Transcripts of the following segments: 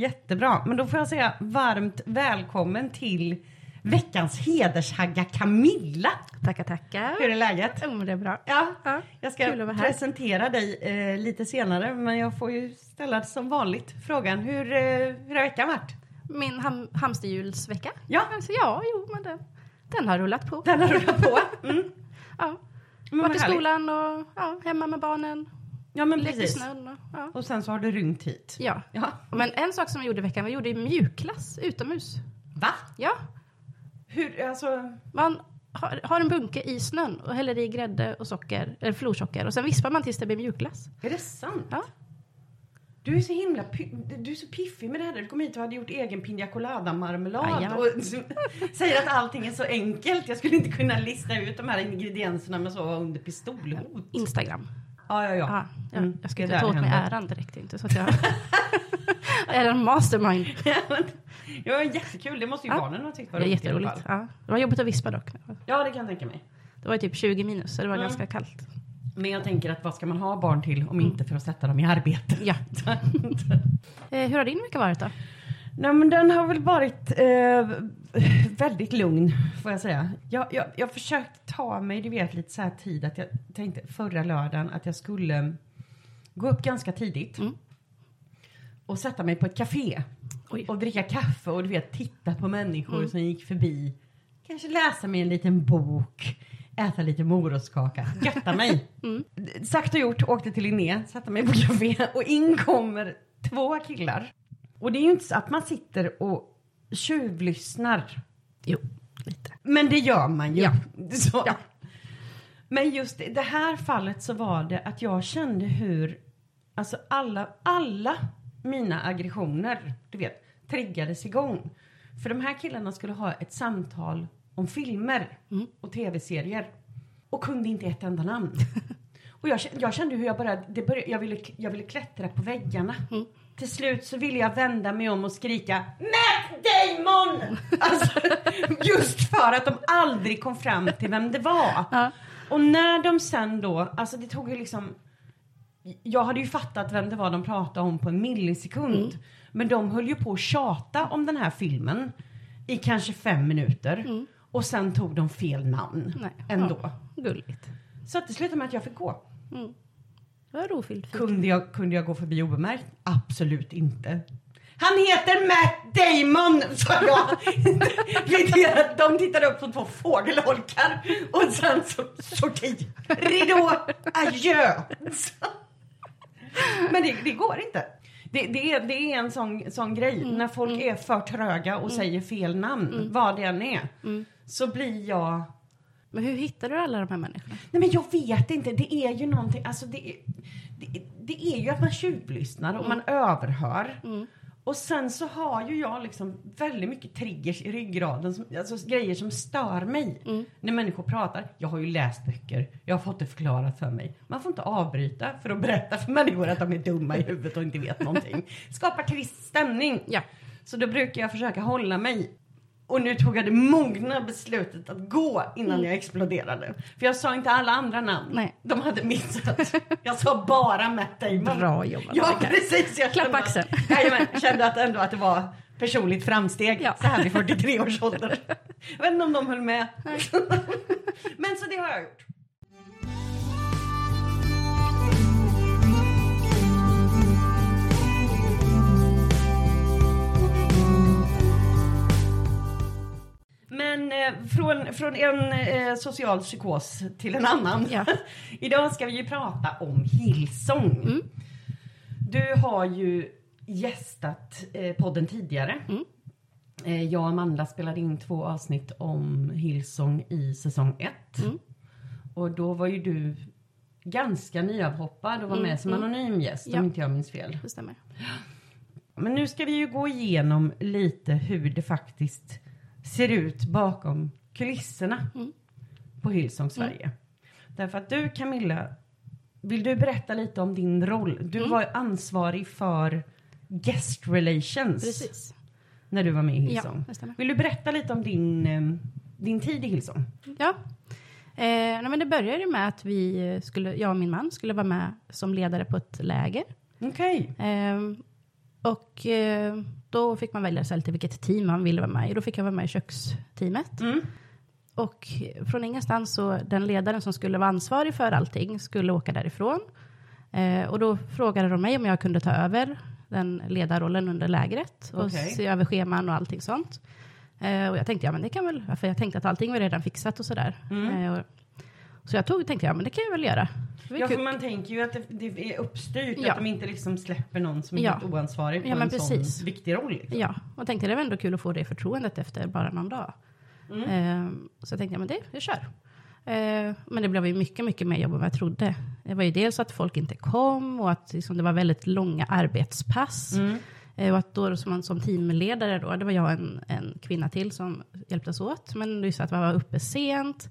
Jättebra. Men då får jag säga varmt välkommen till veckans hedershagga Camilla. Tackar, tackar. Hur är läget? Jo, det är bra. Ja, Ja, jag ska presentera dig eh, lite senare, men jag får ju ställa som vanligt frågan hur, eh, hur har veckan varit? Min ham hamsterhjulsvecka. Ja. Alltså, ja, jo, men den, den har rullat på. Den har rullat på. Mm. Ja. Men vad i skolan och ja, hemma med barnen. Ja, men Lekt i precis. snön. Och, ja. Och sen så har du rymt hit. ja. Ja. Men en sak som vi gjorde i veckan, vi gjorde mjukglass utomhus. Va? Ja. Hur, alltså... Man har, har en bunke i snön och häller i grädde och socker, eller florsocker och sen vispar man tills det blir mjukglass. Är det sant? Ja. Du är så himla du är så piffig med det här. Du kom hit och hade gjort egen pina colada marmelad Jajamän. och säger att allting är så enkelt. Jag skulle inte kunna lista ut de här ingredienserna med så under pistolhot. Instagram. Ja, ja, ja. Ja, jag, Mm, jag ska inte ta åt mig händer. äran direkt inte så att jag är en mastermind. Ja, jättekul. Det måste ju Ja. barnen ha tyckt var roligt jätteroligt. Ja. Det var jobbigt att vispa dock. Ja, det kan jag tänka mig. Det var typ 20 minus så det var Mm. ganska kallt. Men jag tänker att vad ska man ha barn till om inte för att sätta dem i arbete? Ja. Eh, hur har din vecka varit då? Nej men den har väl varit eh, väldigt lugn får jag säga. Jag, jag, jag har försökt ta mig, du vet lite så här tid att jag tänkte förra lördagen att jag skulle gå upp ganska tidigt. Mm. Och sätta mig på ett café. Oj. Och dricka kaffe och du vet titta på människor Mm. som gick förbi. Kanske läsa mig en liten bok. Äta lite morotskaka. Götta mig. Mm. Sagt och gjort, åkte till Linné, satte mig på café och in kommer två killar. Och det är ju inte så att man sitter och tjuvlyssnar. Jo, lite. Men det gör man ju. Ja. Så. Ja. Men just i det här fallet så var det att jag kände hur, alltså alla, alla mina aggressioner, du vet, triggades igång. För de här killarna skulle ha ett samtal om filmer Mm. och tv-serier. Och kunde inte ett enda namn. Och jag, kände- jag kände hur jag började, det började jag, ville, jag ville klättra på väggarna. Mm. Till slut så ville jag vända mig om och skrika Matt Damon! Alltså, just för att de aldrig kom fram till vem det var. Ja. Och när de sen då, alltså det tog ju liksom jag hade ju fattat vem det var de pratade om på en millisekund. Mm. Men de höll ju på att tjata om den här filmen i kanske fem minuter. Och sen tog de fel namn Mm. Nej. ändå. Ja, gulligt. Så att det slutade med att jag fick gå. Mm. Rofyllt. fint. Kunde jag, kunde jag gå förbi obemärkt? Absolut inte. Han heter Matt Damon, sa jag. de tittade upp som två fågelholkar. Och sen så sorti. Ridå, adjö. Men det, det går inte. Det, det, är, det är en sån, sån grej. När folk är för tröga och säger fel namn, vad det än är. Så blir jag... Men hur hittar du alla de här människorna? Nej men jag vet inte, det är ju någonting, alltså det, det, det är ju att man tjuvlyssnar och man överhör. Och sen så har ju jag liksom väldigt mycket triggers i ryggraden, som, alltså grejer som stör mig när människor pratar. Jag har ju läst böcker, jag har fått det förklarat för mig. Man får inte avbryta för att berätta för människor att de är dumma i huvudet och inte vet någonting. Skapar trist stämning. Ja. Så då brukar jag försöka hålla mig. Och nu tog jag det mogna beslutet att gå innan jag exploderade. För jag sa inte alla andra namn. Nej. De hade missat. Jag sa bara Matt Damon. Bra jobbat, Ja, precis. Jag Klapp axeln. Jajamän, kände att ändå att det var personligt framsteg Ja. så här vid 43 års ålder. Jag vet inte om de höll med. Men så det har jag gjort. Men eh, från, från en eh, social psykos till en annan. Ja. Idag ska vi ju prata om Hillsong. Mm. Du har ju gästat eh, podden tidigare. Mm. Eh, jag och Amanda spelade in två avsnitt om Hillsong i säsong ett. Mm. Och då var ju du ganska nyavhoppad och var Mm, med som mm. anonym gäst Ja. om inte jag minns fel. Det stämmer. Men nu ska vi ju gå igenom lite hur det faktiskt ser ut bakom kulisserna Mm. på Hillsong Sverige. Därför att du Camilla, vill du berätta lite om din roll? Du Mm. var ansvarig för guest relations Precis. när du var med i Ja, Hillsong. stämmer. Vill du berätta lite om din, eh, din tid i Hillsong? Ja. Eh, men det började med att vi skulle, jag och min man skulle vara med som ledare på ett läger. Okej. Ehm, Och eh, då fick man välja sig lite vilket team man ville vara med i. Då fick jag vara med i köksteamet. Mm. Och från ingenstans så den ledaren som skulle vara ansvarig för allting skulle åka därifrån. Eh, och då frågade de mig om jag kunde ta över den ledarrollen under lägret och Okej. se över scheman och allting sånt. Eh, och jag tänkte, ja men det kan väl, för jag tänkte att allting var redan fixat och sådär. Eh, och, så jag tog, tänkte, ja men det kan jag väl göra. Ja, kul. för man tänker ju att det, det är uppstyrt, Ja. att de inte liksom släpper någon som är Ja. helt oansvarig på Ja, en precis. sån viktig roll. Liksom. Ja, och tänkte det var ändå kul att få det förtroendet efter bara någon dag. Eh, så jag tänkte, ja men det, jag kör. Eh, men det blev ju mycket, mycket mer jobb än vad jag trodde. Det var ju dels att folk inte kom och att liksom, det var väldigt långa arbetspass. Eh, och att då som, man, som teamledare då, det var jag och en, en kvinna till som hjälptes åt. Men det är ju så att man var uppe sent,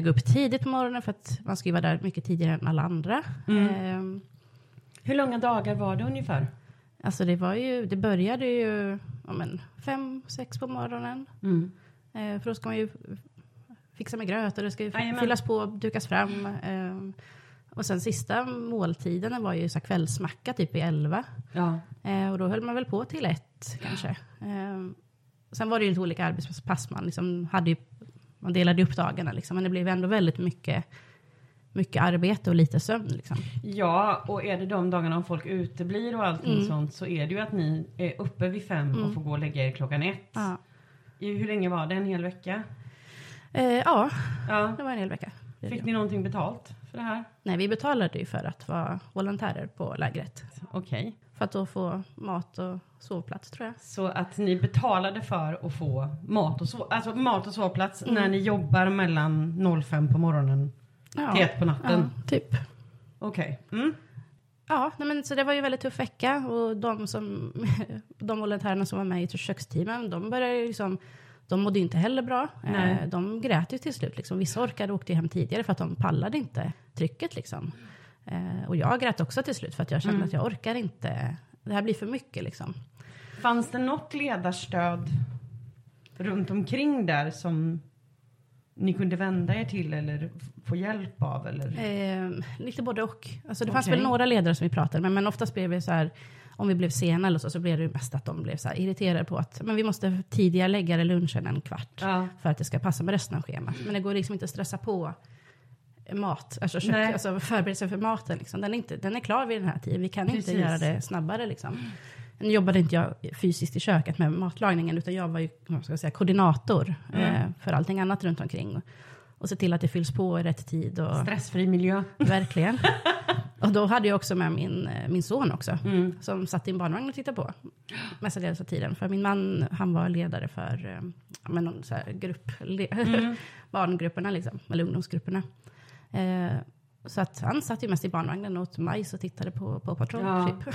gå upp tidigt på morgonen för att man ska ju vara där mycket tidigare än alla andra. Eh, Hur långa dagar var det ungefär? Alltså det var ju, det började ju ja men, fem, sex på morgonen. Eh, för då ska man ju fixa med gröt och det ska ju Jajamän. fyllas på och dukas fram. Eh, och sen sista måltiden var ju så här kvällsmacka typ i elva. Ja. Eh, och då höll man väl på till ett kanske. Eh, sen var det ju lite olika arbetspass man liksom hade ju, man delade upp dagarna liksom. Men det blev ändå väldigt mycket, mycket arbete och lite sömn liksom. ja, och är det de dagarna om folk uteblir och allting Mm. sånt så är det ju att ni är uppe vid fem och får gå och lägga er klockan ett. Ja. Hur länge var det? En hel vecka? Eh, ja, Ja. det var en hel vecka. Fick ni någonting betalt för det här? Nej, vi betalade ju för att vara volontärer på lägret. Okej. För att då få mat och sovplats tror jag. Så att ni betalade för att få mat och, sov, alltså mat och sovplats när ni jobbar mellan 05 på morgonen Ja, till ett på natten? ja typ. Okej. Mm. Ja, nej, men, så det var ju en väldigt tuff vecka och de, som, de volontärerna som var med i köksteamen, de började ju liksom de mådde inte heller bra. Nej. Eh, De grät ju till slut. Liksom. Vissa orkade och åkte hem tidigare för att de pallade inte trycket. Liksom. Eh, Och jag grät också till slut för att jag kände att jag orkar inte. Det här blir för mycket. Liksom. Fanns det något ledarstöd runt omkring där som ni kunde vända er till eller få hjälp av? Eller? Eh, lite både och. Alltså det fanns Okej. väl några ledare som vi pratade med, men oftast blev vi så här, om vi blev sena eller så, så blev det mest att de blev så irriterade på att men vi måste tidigare lägga lunchen en kvart Ja. för att det ska passa med resten av schemat. Men det går liksom inte att stressa på mat, alltså, kök, Nej. alltså förberedelse för maten. Liksom. Den, är inte, den är klar vid den här tiden, vi kan Precis. inte göra det snabbare. Liksom. Nu jobbade inte jag fysiskt i köket med matlagningen, utan jag var ju vad ska jag säga, koordinator Mm. eh, för allting annat runt omkring. Och, se till att det fylls på i rätt tid. Och, Stressfri miljö. Verkligen. Och då hade jag också med min, eh, min son också. Mm. Som satt i en barnvagn och tittade på. Mestadels av tiden. För min man, han var ledare för eh, men någon så grupp, Mm. barngrupperna liksom. Eller ungdomsgrupperna. Eh, så att han satt ju mest i barnvagnen och åt majs och tittade på, på Patrol. Ja. Typ.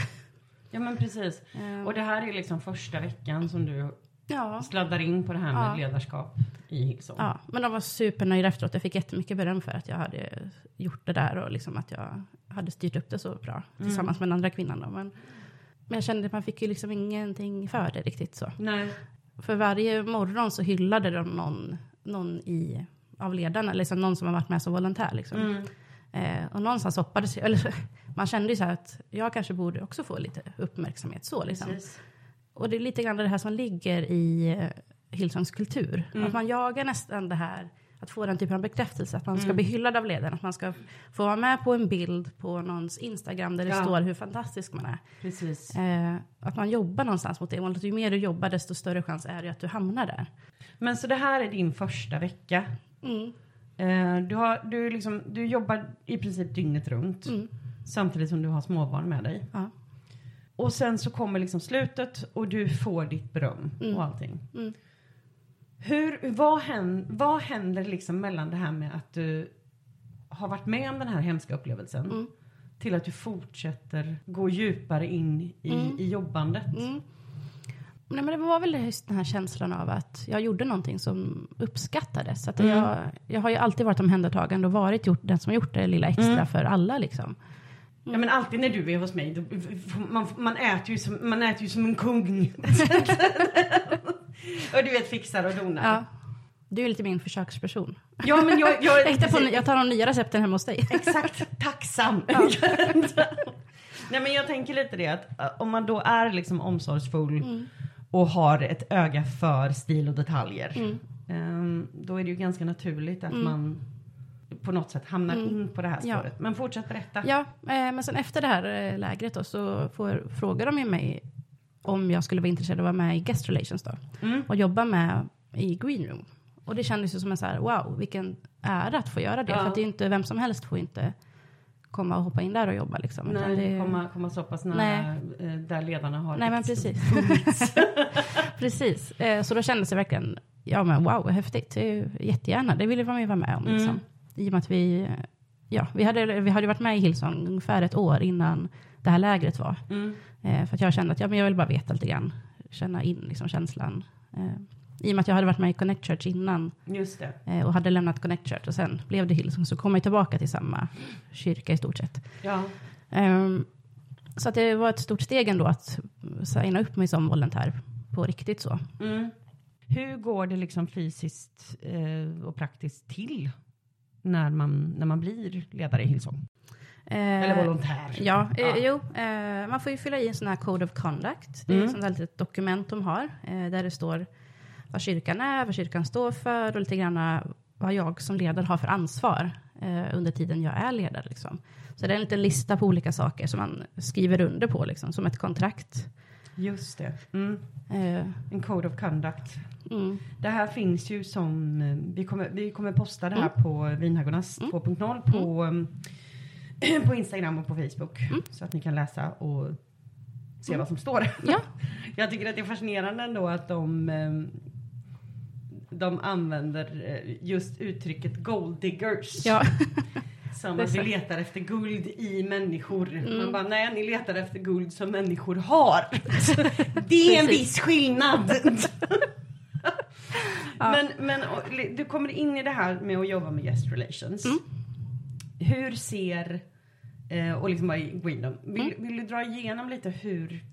Ja men precis. Och det här är liksom första veckan som du ja. sladdar in på det här med Ja. ledarskap i Hillsong. Ja, men de var supernöjda efteråt. Jag fick jättemycket beröm för att jag hade gjort det där och liksom att jag hade styrt upp det så bra tillsammans med den andra kvinnan. Då. Men, men jag kände att man fick ju liksom ingenting för det riktigt så. Nej. För varje morgon så hyllade de någon, någon i, av ledarna, liksom någon som har varit med som volontär. Liksom. Mm. Eh, och någonstans hoppades jag, eller man kände ju så att jag kanske borde också få lite uppmärksamhet så liksom. Precis. Och det är lite grann det här som ligger i eh, Hillsongs kultur. Mm. Att man jagar nästan det här, att få den typen av bekräftelse. Att man ska Mm. bli hyllad av ledaren. Att man ska få vara med på en bild på någons Instagram där det Ja. står hur fantastisk man är. Precis. Eh, att man jobbar någonstans mot det målet. Ju mer du jobbar desto större chans är det att du hamnar där. Men så det här är din första vecka. Mm. Eh, du, har, du, liksom, du jobbar i princip dygnet runt. Mm. Samtidigt som du har småbarn med dig. Ja. Och sen så kommer liksom slutet och du får ditt beröm och allting. Mm. Hur, vad, händer, vad händer liksom mellan det här med att du har varit med om den här hemska upplevelsen Mm. till att du fortsätter gå djupare in i, i jobbandet? Mm. Nej, men det var väl just den här känslan av att jag gjorde någonting som uppskattades. Att Mm. jag, jag har ju alltid varit omhändertagande och varit gjort, den som gjort det lilla extra Mm. för alla. Liksom. Ja men alltid när du är hos mig, då, man, man, äter ju som, man äter ju som en kung. och du vet fixar och donar. Ja. Du är lite min försöksperson. Ja men jag, jag, Jag, hittade på, jag tar de nya recepten hemma hos dig. Exakt, tacksam. Nej men jag tänker lite det att uh, om man då är liksom omsorgsfull Mm. Och har ett öga för stil och detaljer. Mm. ehm, då är det ju ganska naturligt att man på något sätt hamnar in på det här Mm. Ja. spåret. Men fortsätt berätta. Ja, eh, men sen efter det här eh, lägret då, så får, frågar de ju mig om jag skulle vara intresserad av att vara med i Guest Relations då. Mm. Och jobba med i Green Room. Och det kändes ju som en så här, wow, vilken ära att få göra det. Ja. För att det är inte, vem som helst får inte komma och hoppa in där och jobba liksom. Nej, det, komma, komma så pass nära Nej. eh, där ledarna har Nej men ett precis. precis. Eh, så då kändes det verkligen, ja men wow, häftigt. Det jättegärna, det ville man ju vara med om. Liksom. Mm. I och med att vi, ja, vi hade, vi hade varit med i Hillsong ungefär ett år innan det här lägret var. Mm. Eh, för att jag kände att ja, men jag vill bara veta lite grann, känna in liksom, känslan. I och med att jag hade varit med i Connect Church innan Just det. eh, och hade lämnat Connect Church och sen blev det Hillsong så kom jag tillbaka till samma kyrka i stort sett. Ja. Ehm, så att det var ett stort steg ändå att signa upp mig som volontär på riktigt så. Mm. Hur går det liksom fysiskt eh, och praktiskt till när man, när man blir ledare i Hillsong? Eller Eh, volontär? Ja, eh, Ja. jo. Man får ju fylla i en sån här Code of Conduct. Det är Mm. ett sånt här litet dokument de har. Där det står vad kyrkan är, vad kyrkan står för och lite grann vad jag som ledare har för ansvar eh, under tiden jag är ledare. Liksom. Så det är en liten lista på olika saker som man skriver under på, liksom, som ett kontrakt. Just det. Mm. Eh, En code of conduct. mm, Det här finns ju som, eh, vi kommer, vi kommer posta det här Mm. på Vinhaggornas 2.0 på, eh, på Instagram och på Facebook. Så att ni kan läsa och se vad som står. Mm. Ja. Jag tycker att det är fascinerande ändå att de, eh, de använder eh, just uttrycket gold diggers. ja. Som att vi. Mm. letar efter guld i människor. Man bara, nej ni letar efter guld som människor har. det är en viss skillnad. Men, men li- du kommer in i det här med att jobba med guest relations. Mm. Hur ser, eh, och liksom bara gå in dem. Vill, Mm. vill du dra igenom lite hur,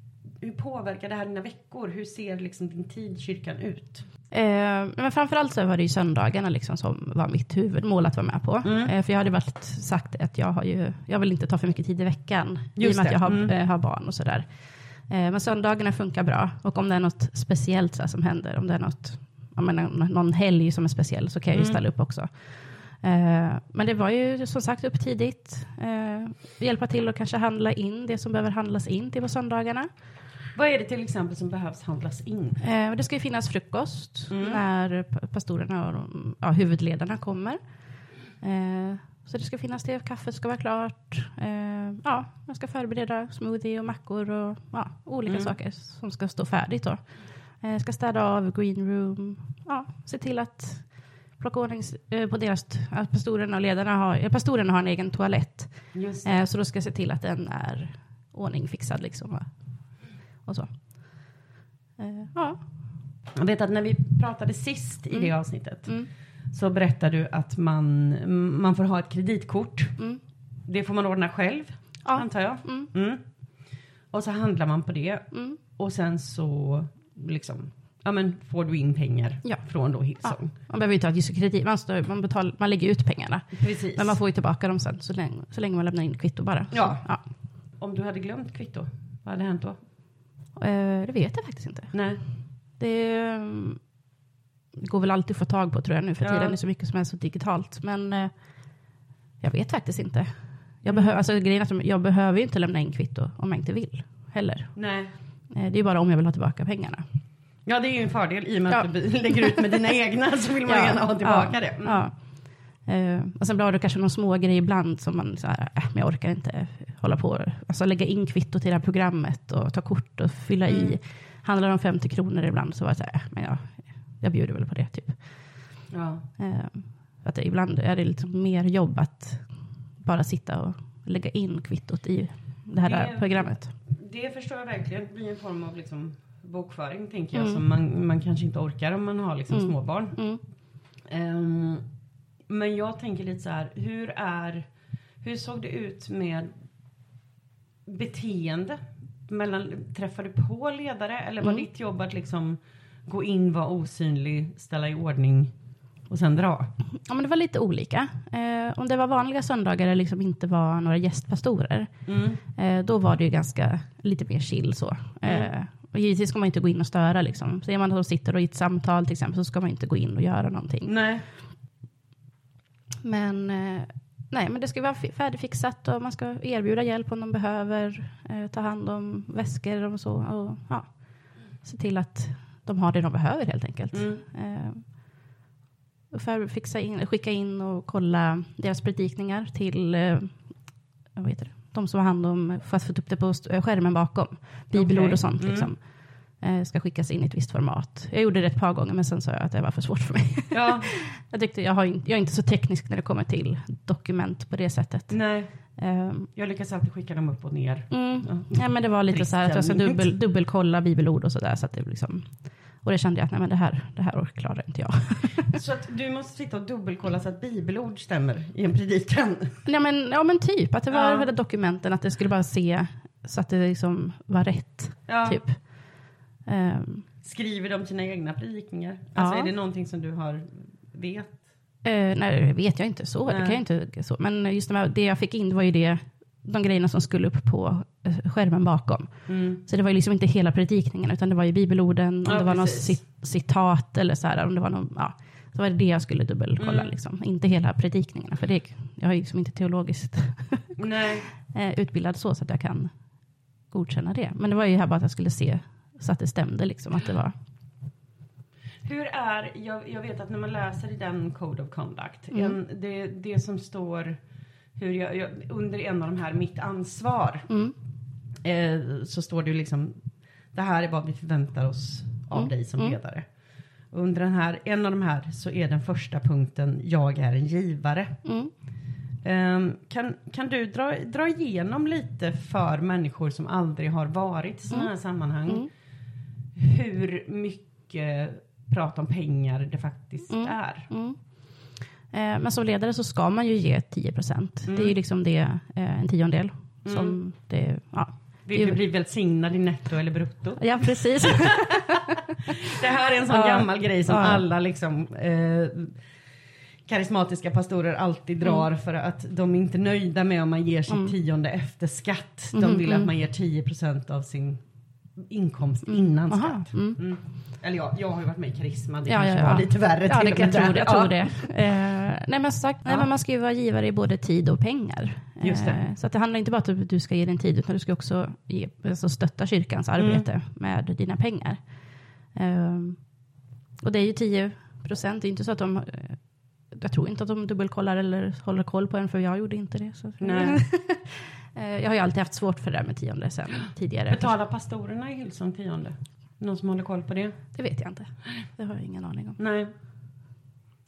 hur påverkar det här dina veckor? Hur ser liksom din tid i kyrkan ut? Eh, men framförallt så var det ju söndagarna liksom som var mitt huvudmål att vara med på. Mm. Eh, för jag hade varit sagt att jag, har ju, jag vill inte ta för mycket tid i veckan. I och Just med att det. jag har, Mm. eh, har barn och sådär. Eh, men söndagarna funkar bra. Och om det är något speciellt så som händer, om det är något, menar, någon helg som är speciell så kan jag ju Mm. ställa upp också. Eh, men det var ju som sagt upp tidigt. Eh, hjälpa till och kanske handla in det som behöver handlas in till på söndagarna. Vad är det till exempel som behövs handlas in? Eh, det ska ju finnas frukost Mm. när pa- pastorerna och de, ja, huvudledarna kommer. Eh, så det ska finnas det, kaffet ska vara klart. Eh, ja, man ska förbereda smoothie och mackor och ja, olika Mm. saker som ska stå färdigt då. Eh, ska städa av green room, ja, se till att plocka ordning eh, på deras, att pastorerna och ledarna har, eh, pastorerna har en egen toalett. Eh, så då ska jag se till att den är ordningfixad liksom. Och så. Eh, ja. Jag vet att när vi pratade sist i det Mm. avsnittet Mm. så berättade du att man, man får ha ett kreditkort. Mm. Det får man ordna själv, Ja. antar jag. Mm. Mm. Och så handlar man på det Mm. och sen så liksom, ja men får du in pengar Ja. från då Ja. Hillsong. Man behöver ju inte ha just kredit. Man, står, man, betalar, man lägger ut pengarna. Precis. Men man får ju tillbaka dem sen så länge, så länge man lämnar in kvitto bara. Så, Ja. ja. Om du hade glömt kvitto, vad hade hänt då? Eh, det vet jag faktiskt inte. Nej. Det, det går väl alltid att få tag på tror jag nu för Ja. tiden. Är så mycket som är så digitalt. Men eh, jag vet faktiskt inte. Jag, behöver, alltså, grejen är att jag behöver ju inte lämna in kvitto om jag inte vill heller. Nej. Eh, det är bara om jag vill ha tillbaka pengarna. Ja det är ju en fördel i och med Ja. att du lägger ut med dina egna så vill man Ja, gärna ha tillbaka ja, det. Mm. Ja. Eh, och sen blir det kanske någon små grej ibland som man så här, äh, men jag orkar inte hålla på. Alltså lägga in kvitto till det här programmet och ta kort och fylla Mm. i. Handlar det om 50 kronor ibland så var jag så här, äh, men jag, jag bjuder väl på det typ. Ja. Eh, att det, ibland är det lite mer jobb att bara sitta och lägga in kvittot i det här Det- programmet. Det förstår jag verkligen. Det blir en form av liksom bokföring tänker jag Mm. som man, man kanske inte orkar om man har liksom Mm. småbarn. Mm. Men jag tänker lite så här, hur är, hur såg det ut med beteende? Mellan, träffade du på ledare eller var Mm. ditt jobb att liksom gå in, vara osynlig, ställa i ordning och sen dra? Ja, men det var lite olika. Eh, om det var vanliga söndagar eller liksom inte var några gästpastorer, Mm. eh, då var det ju ganska lite mer chill så. Eh, och givetvis ska man inte gå in och störa. Liksom. Ser man att de sitter och i ett samtal till exempel, så ska man inte gå in och göra någonting. Nej. Men, eh, nej, men det ska vara fi- färdigfixat och man ska erbjuda hjälp om de behöver, eh, ta hand om väskor och så. Och, ja, se till att de har det de behöver helt enkelt. Mm. Eh, för fixa in, skicka in och kolla deras predikningar till vad heter det? de som har hand om, för att få upp det på skärmen bakom. Bibelord och sånt. Mm. Liksom. Eh, ska skickas in i ett visst format. Jag gjorde det ett par gånger men sen sa jag att det var för svårt för mig. Ja, jag, tyckte, jag, har, jag är inte så teknisk när det kommer till dokument på det sättet. nej. Ehm, Jag lyckas alltid skicka dem upp och ner. mm, Ja. ja, men det var lite så här att jag ska Trist dubbel, dubbelkolla bibelord och sådär. Så att det liksom, och det kände jag att nej, men det här, det här klarar inte jag. Så att du måste sitta och dubbelkolla så att bibelord stämmer i en predikan. Ja men, ja men typ, att det var ja. dokumenten, att det skulle bara se så att det liksom var rätt. Ja. Typ. Ehm, Skriver de sina egna predikningar? Alltså Ja. är det någonting som du har vet? eh, nej, det vet jag inte så. Det Nej. kan jag inte så. Men just de här, det jag fick in var ju det, de grejerna som skulle upp på eh, skärmen bakom. Mm. Så det var ju liksom inte hela predikningen, utan det var ju bibelorden, om Ja, det var något precis. cit- citat eller så här, om det var någon, ja. Så var det det jag skulle dubbelkolla, Mm. liksom. inte hela predikningarna. För det, jag är ju liksom inte teologiskt eh, utbildad så, så att jag kan godkänna det. Men det var ju här bara att jag skulle se så att det stämde, liksom, att det var Hur är, jag, jag vet att när man läser i den Code of Conduct, Mm. en, det, det som står hur jag, jag, under en av de här, mitt ansvar, Mm. eh, så står det ju liksom, det här är vad vi förväntar oss av Mm. dig som Mm. ledare. Och under den här, en av de här så är den första punkten, jag är en givare. Mm. Ehm, kan, kan du dra, dra igenom lite för människor som aldrig har varit i sådana här sammanhang, Mm. Hur mycket prat om pengar det faktiskt Mm. är? Mm. Eh, men som ledare så ska man ju ge 10 procent. Mm. Det är ju liksom det, eh, en tiondel. Som Mm. det, ja. Vill du bli välsignad i netto eller brutto? ja, precis. Det här är en sån Ja. gammal grej som Ja. alla liksom eh, karismatiska pastorer alltid drar Mm. för att de är inte nöjda med om man ger sitt Mm. tionde efter skatt. De Mhm, vill att mm. man ger 10% av sin inkomst Mm. innan Aha, skatt. mm. Mm. Eller ja, jag har ju varit med i Karisma, det Ja, kanske ja, ja. var lite värre Ja, till det och kan med jag tro där. det. Jag tror det. Eh, nej, men som sagt, nej, men man ska ju vara givare i både tid och pengar. Just det. Eh, så att det handlar inte bara om att du ska ge din tid, utan du ska också ge, alltså stötta kyrkans Mm. arbete med dina pengar. Eh, och det är ju 10 procent. Det är inte så att de... eh, Jag tror inte att de dubbelkollar eller håller koll på en, för jag gjorde inte det. Så. Nej. Eh, jag har ju alltid haft svårt för det där med tionde sen tidigare. Betalar pastorerna i Hillsong tionde? Någon som håller koll på det? Det vet jag inte. Det har jag ingen aning om. Nej.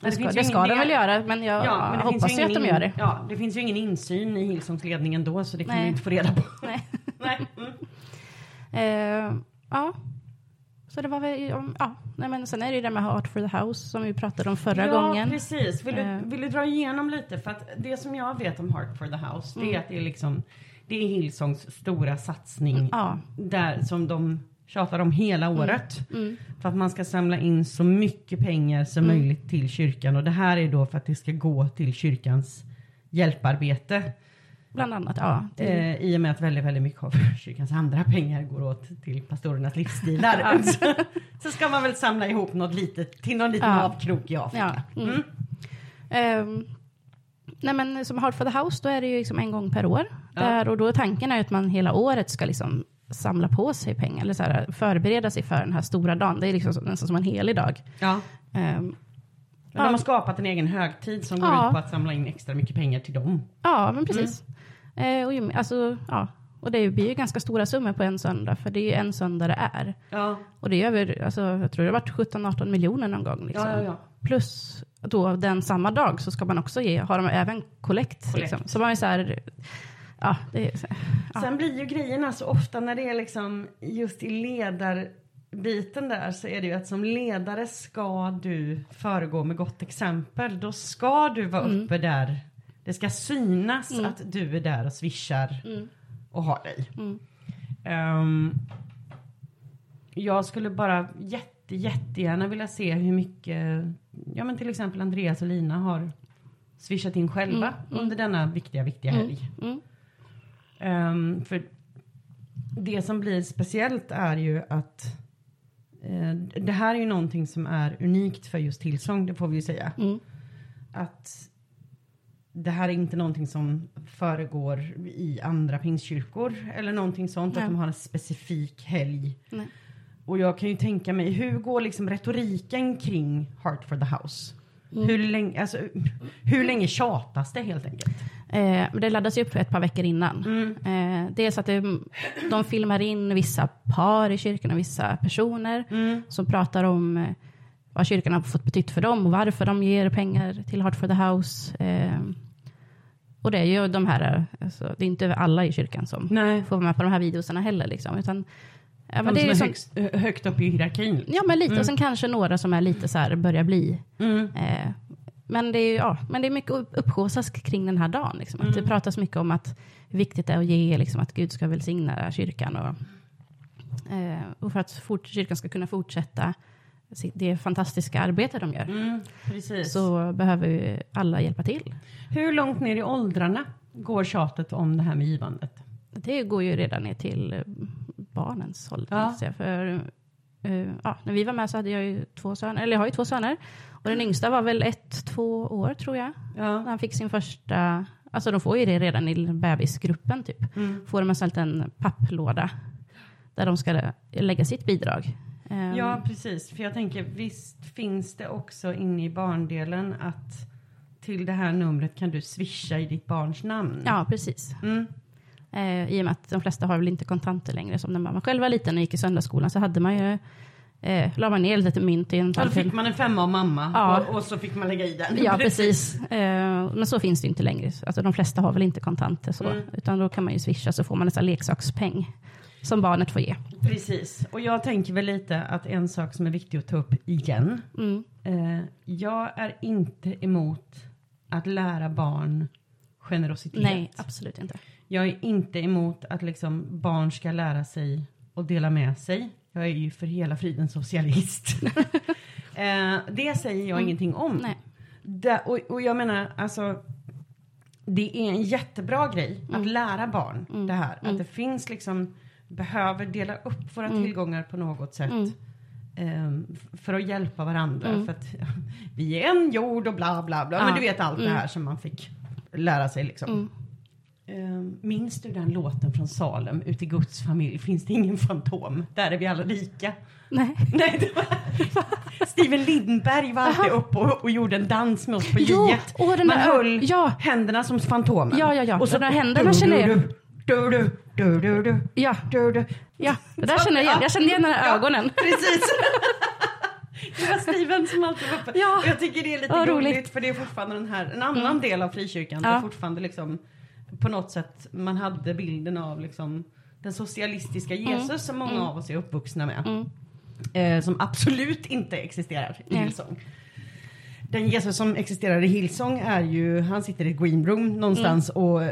Det ska, finns det ska de väl göra, men jag Ja, men det finns hoppas ju att ingen de gör det. Ja, det finns ju ingen insyn i Hillsongs ledning ändå så det kan Nej. vi inte få reda på. Nej. Nej. Mm. Eh, ja. Så det var väl, ja. Nej, men sen är det ju det med Heart for the House som vi pratade om förra ja, gången. precis. Vill du, Eh. vill du dra igenom lite? För att det som jag vet om Heart for the House, det är Mm. att det är liksom, det är Hillsongs stora satsning Ja. där som de tjatar om hela året. Mm. För att man ska samla in så mycket pengar som Mm. möjligt till kyrkan. Och det här är då för att det ska gå till kyrkans hjälparbete. Bland annat, ja. Det, Eh, I och med att väldigt, väldigt mycket av kyrkans andra pengar går åt till pastorernas livsstilar. Ja. så, ska man väl samla ihop något litet till någon liten Ja. avkrok i Afrika. ja. Mm. Mm. Nej men som Heart for the House, då är det ju liksom en gång per år. Ja. Där, och då tanken är att man hela året ska liksom samla på sig pengar, eller så här, förbereda sig för den här stora dagen. Det är liksom nästan som en helig dag. Ja. Ehm, De har skapat en egen högtid som går Ja. ut på att samla in extra mycket pengar till dem. Ja, men precis. Eh, och, ju- alltså, ja. och det blir ju ganska stora summor på en söndag, för det är ju en söndag det är. Ja, Och det är över, alltså, jag tror det har varit 17-18 miljoner någon gång. Liksom. ja, ja. ja. Plus då den samma dag så ska man också ge, har de även kollekt. Liksom. Så man är så här, ja, det Ja. Sen blir ju grejerna så ofta när det är liksom just i ledarbiten där så är det ju att som ledare ska du föregå med gott exempel. Då ska du vara Mm. uppe där. Det ska synas Mm. att du är där och swishar mm, och har dig. mm, Ehm, jag skulle bara jätte, jättegärna vilja se hur mycket ja men till exempel Andreas och Lina har swishat in själva under denna viktiga, viktiga helg. Mm. Ehm, för det som blir speciellt är ju att eh, det här är ju någonting som är unikt för just Hillsong, det får vi ju säga. Mm. Att det här är inte någonting som föregår i andra pingstkyrkor eller någonting sånt, Nej. att de har en specifik helg. Nej. Och jag kan ju tänka mig, hur går liksom retoriken kring Heart for the House? Hur, länge, alltså, hur länge tjatas det helt enkelt? Eh, det laddas ju upp ett par veckor innan. Eh, dels att det, de filmar in vissa par i kyrkan och vissa personer som pratar om eh, vad kyrkan har fått betytt för dem och varför de ger pengar till Heart for the House. Eh, och det är ju de här, alltså, det är inte alla i kyrkan som Nej. får vara med på de här videorna heller. Liksom, utan, ja, men De det är som är som, högst, hö- högt upp i hierarkin. Ja, men lite. Och sen kanske några som är lite så här, börjar bli. Mm. Eh, men, det är, ja, men det är mycket upp- uppsjåsas kring den här dagen. Liksom. Att Det pratas mycket om att hur viktigt det är att ge, liksom, att Gud ska välsigna kyrkan. Och, eh, och för att fort, kyrkan ska kunna fortsätta det fantastiska arbete de gör. Mm, precis. Så behöver ju alla hjälpa till. Hur långt ner i åldrarna går tjatet om det här med givandet? Det går ju redan ner till eh, barnens ålder. Ja. jag. För, eh, ja, när vi var med så hade jag ju två söner, eller jag har ju två söner. Och den yngsta var väl ett, två år tror jag. Ja. När han fick sin första, alltså de får ju det redan i bebisgruppen typ. Mm. Får de en sån liten papplåda där de ska lägga sitt bidrag. Ehm, ja, precis. För jag tänker, visst finns det också inne i barndelen att till det här numret kan du swisha i ditt barns namn. ja, precis. Mm. Eh, I och med att de flesta har väl inte kontanter längre. Som när man själv var liten och gick i söndagsskolan så hade man ju, eh, la man ner lite mynt i en Ja, då fick man en femma av mamma Ja. och, och så fick man lägga i den. Ja, precis. Eh, men så finns det inte längre. Alltså, de flesta har väl inte kontanter så. Mm. Utan då kan man ju swisha så får man nästan leksakspeng som barnet får ge. Precis. Och jag tänker väl lite att en sak som är viktig att ta upp igen. Mm. Eh, jag är inte emot att lära barn generositet. Nej, absolut inte. Jag är inte emot att liksom barn ska lära sig att dela med sig. Jag är ju för hela friden socialist. eh, det säger jag ingenting om. Mm. Nej. Det, och, och jag menar, alltså. Det är en jättebra grej Mm. att lära barn det här. Att det finns liksom, behöver dela upp våra Mm. tillgångar på något sätt. ehm, f- för att hjälpa varandra. Mm. För att vi är en jord och bla bla bla. Ja. Men du vet allt det här som man fick lära sig liksom. Mm. Ehm, minns du den låten från Salem? Ut i Guds familj finns det ingen fantom. Där är vi alla lika. Nej. Nej, det var... Steven Lindberg var alltid uppe och, och gjorde en dans med oss på Jo, J1. åh, den Man höll ja. händerna som Fantomen. Ja, ja, ja. Och så De där händerna känner jag. Du, du, du, du, du, Ja, du, du. ja, det där känner jag igen. Jag känner igen de här Ja, ögonen. Precis. Det var Steven som alltid var uppe. Ja. Och jag tycker det är lite Vad roligt. för det är fortfarande den här, en annan del av frikyrkan Ja. där fortfarande liksom på något sätt man hade bilden av liksom den socialistiska Jesus som många av oss är uppvuxna med. Mm. Eh, som absolut inte existerar i. Hillsong. Den Jesus som existerar i Hillsong är ju, han sitter i ett green room någonstans och eh,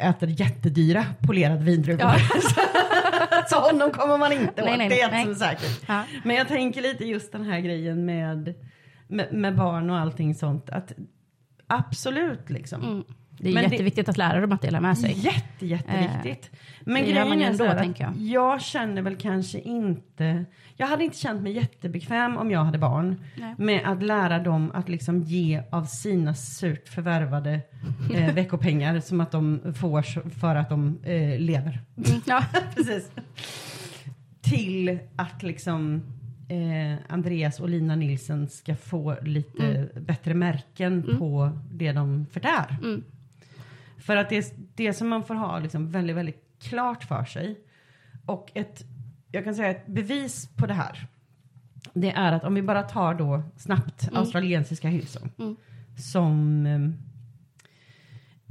äter jättedyra polerade vindruvor. Ja. Så honom kommer man inte åt, Nej, nej, det är nej. säkert. Ja. Men jag tänker lite just den här grejen med, med, med barn och allting sånt. Att absolut liksom. Mm. Det är Men det- jätteviktigt att lära dem att dela med sig. Jätte, jätteviktigt. Men det gör grejen är ändå, så att jag. jag känner väl kanske inte, jag hade inte känt mig jättebekväm om jag hade barn Nej. med att lära dem att liksom ge av sina surt förvärvade eh, veckopengar som att de får för att de eh, lever. Mm. Ja. Precis. Till att liksom eh, Andreas och Lina Nilsson ska få lite bättre märken på det de förtär. Mm. För att det, det som man får ha liksom väldigt, väldigt klart för sig och ett, jag kan säga ett bevis på det här. Det är att om vi bara tar då snabbt australiensiska Hillsong Mm. som ehm,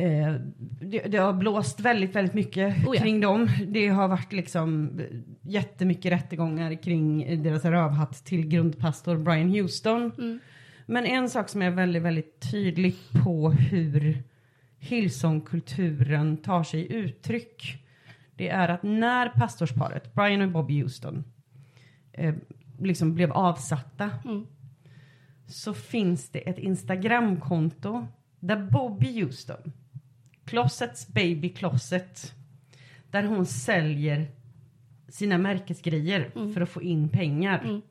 Eh, det, det har blåst väldigt, väldigt mycket Oh ja. kring dem. Det har varit liksom jättemycket rättegångar kring deras rövhatt till grundpastor Brian Houston. Mm. Men en sak som är väldigt, väldigt tydlig på hur Hillsong-kulturen tar sig uttryck. Det är att när pastorsparet, Brian och Bobby Houston, eh, liksom blev avsatta Mm. så finns det ett Instagramkonto där Bobby Houston, Closets Baby Closet, där hon säljer sina märkesgrejer för att få in pengar.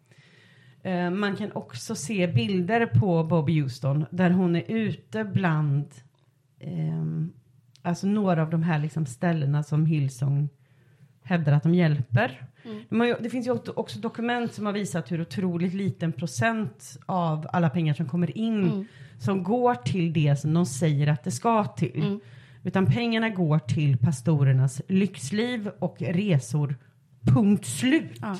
Eh, man kan också se bilder på Bobby Houston där hon är ute bland ehm, alltså några av de här liksom ställena som Hillsong hävdar att de hjälper. Ju, det finns ju också- dokument som har visat hur otroligt liten procent av alla pengar som kommer in som går till det som de säger att det ska till. Utan pengarna går till pastorernas lyxliv och resor. Punkt slut. Ja.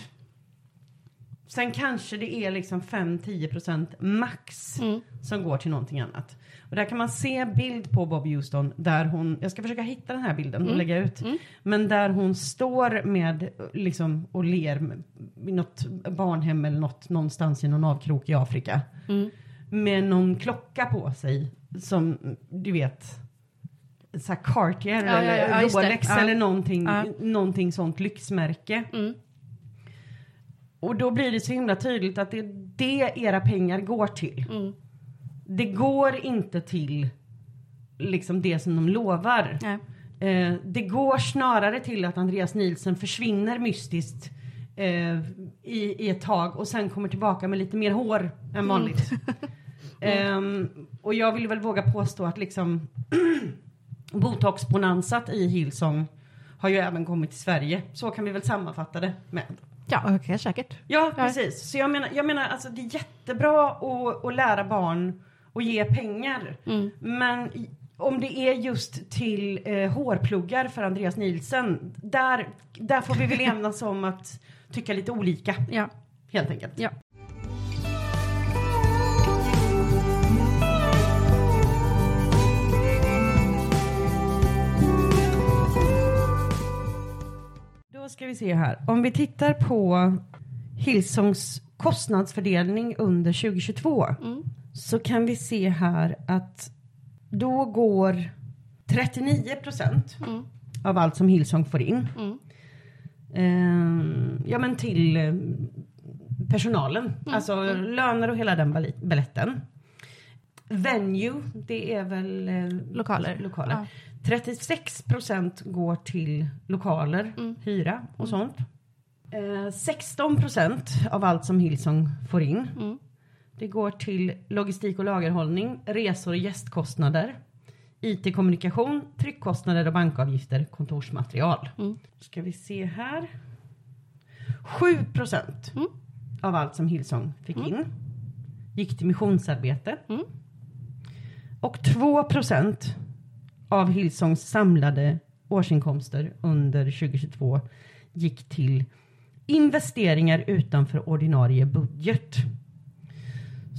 Sen kanske det är liksom 5-10% max som går till någonting annat. Och där kan man se bild på Bob Houston där hon, jag ska försöka hitta den här bilden och lägga ut. Men där hon står med liksom och ler vid något barnhem eller något någonstans i någon avkrok i Afrika. Med någon klocka på sig som du vet så Cartier Ja, eller ja, ja. Rolex eller någonting, Ja. någonting sånt lyxmärke. Mm. Och då blir det så himla tydligt att det är det era pengar går till. Mm. Det går inte till liksom det som de lovar. Eh, det går snarare till att Andreas Nielsen försvinner mystiskt eh, i, i ett tag och sen kommer tillbaka med lite mer hår än vanligt. Ehm, och jag vill väl våga påstå att liksom botoxbonansat i Hillsong har ju även kommit till Sverige. Så kan vi väl sammanfatta det med. Ja, okej, säkert. Ja, precis. Så jag menar, jag menar alltså det är jättebra att, att lära barn och ge pengar. Men i- om det är just till eh, hårpluggar för Andreas Nielsen, där, där får vi väl enas om att tycka lite olika, Ja. helt enkelt. Ja. Ska vi se här. Om vi tittar på Hillsongs kostnadsfördelning under 2022 så kan vi se här att då går 39 procent av allt som Hillsong får in eh, ja, men till eh, personalen. Alltså löner och hela den bal- balletten. Venue, det är väl eh, Lokaler. lokaler. Ja. 36 procent går till lokaler, hyra och sånt. Eh, 16 procent av allt som Hillsong får in. Det går till logistik och lagerhållning, resor och gästkostnader, IT-kommunikation, tryckkostnader och bankavgifter, kontorsmaterial. Ska vi se här. 7 procent av allt som Hillsong fick in gick till missionsarbete. Och 2 procent av Hillsongs samlade årsinkomster under 2022 gick till investeringar utanför ordinarie budget.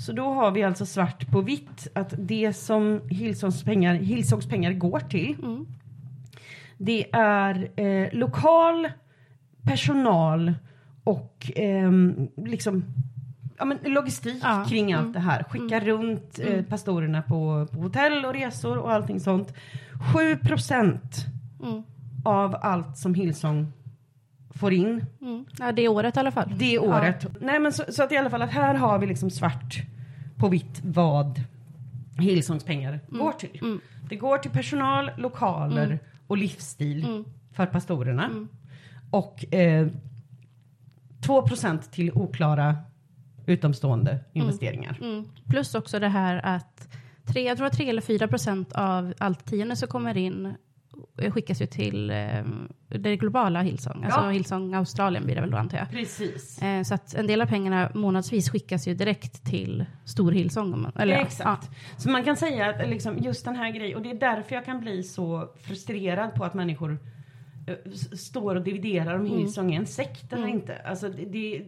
Så då har vi alltså svart på vitt att det som Hillsongs pengar, Hillsongs pengar går till det är eh, lokal, personal och ehm, liksom ja, men logistik Ja, kring allt det här. Skicka runt eh, pastorerna på, på hotell och resor och allting sånt. 7 procent Mm. av allt som Hillsong får in Mm. Ja, det året i alla fall. det året. Nej men så, så att i alla fall att här har vi liksom svart på vitt vad Hillsongs pengar går till. Det går till personal, lokaler och livsstil för pastorerna. Och eh, 2 till oklara utomstående investeringar. Mm. Plus också det här att tre, jag tror att 3 eller 4 procent av allt tionde som kommer in skickas ju till eh, det globala Hillsong. Alltså Ja. Hillsong Australien blir det väl då antar jag. Precis. Eh, så att en del av pengarna månadsvis skickas ju direkt till stor Hillsong. Eller, ja, Exakt. Så man kan säga att liksom just den här grejen, och det är därför jag kan bli så frustrerad på att människor eh, står och dividerar om Hillsong är en sekt eller inte. Alltså det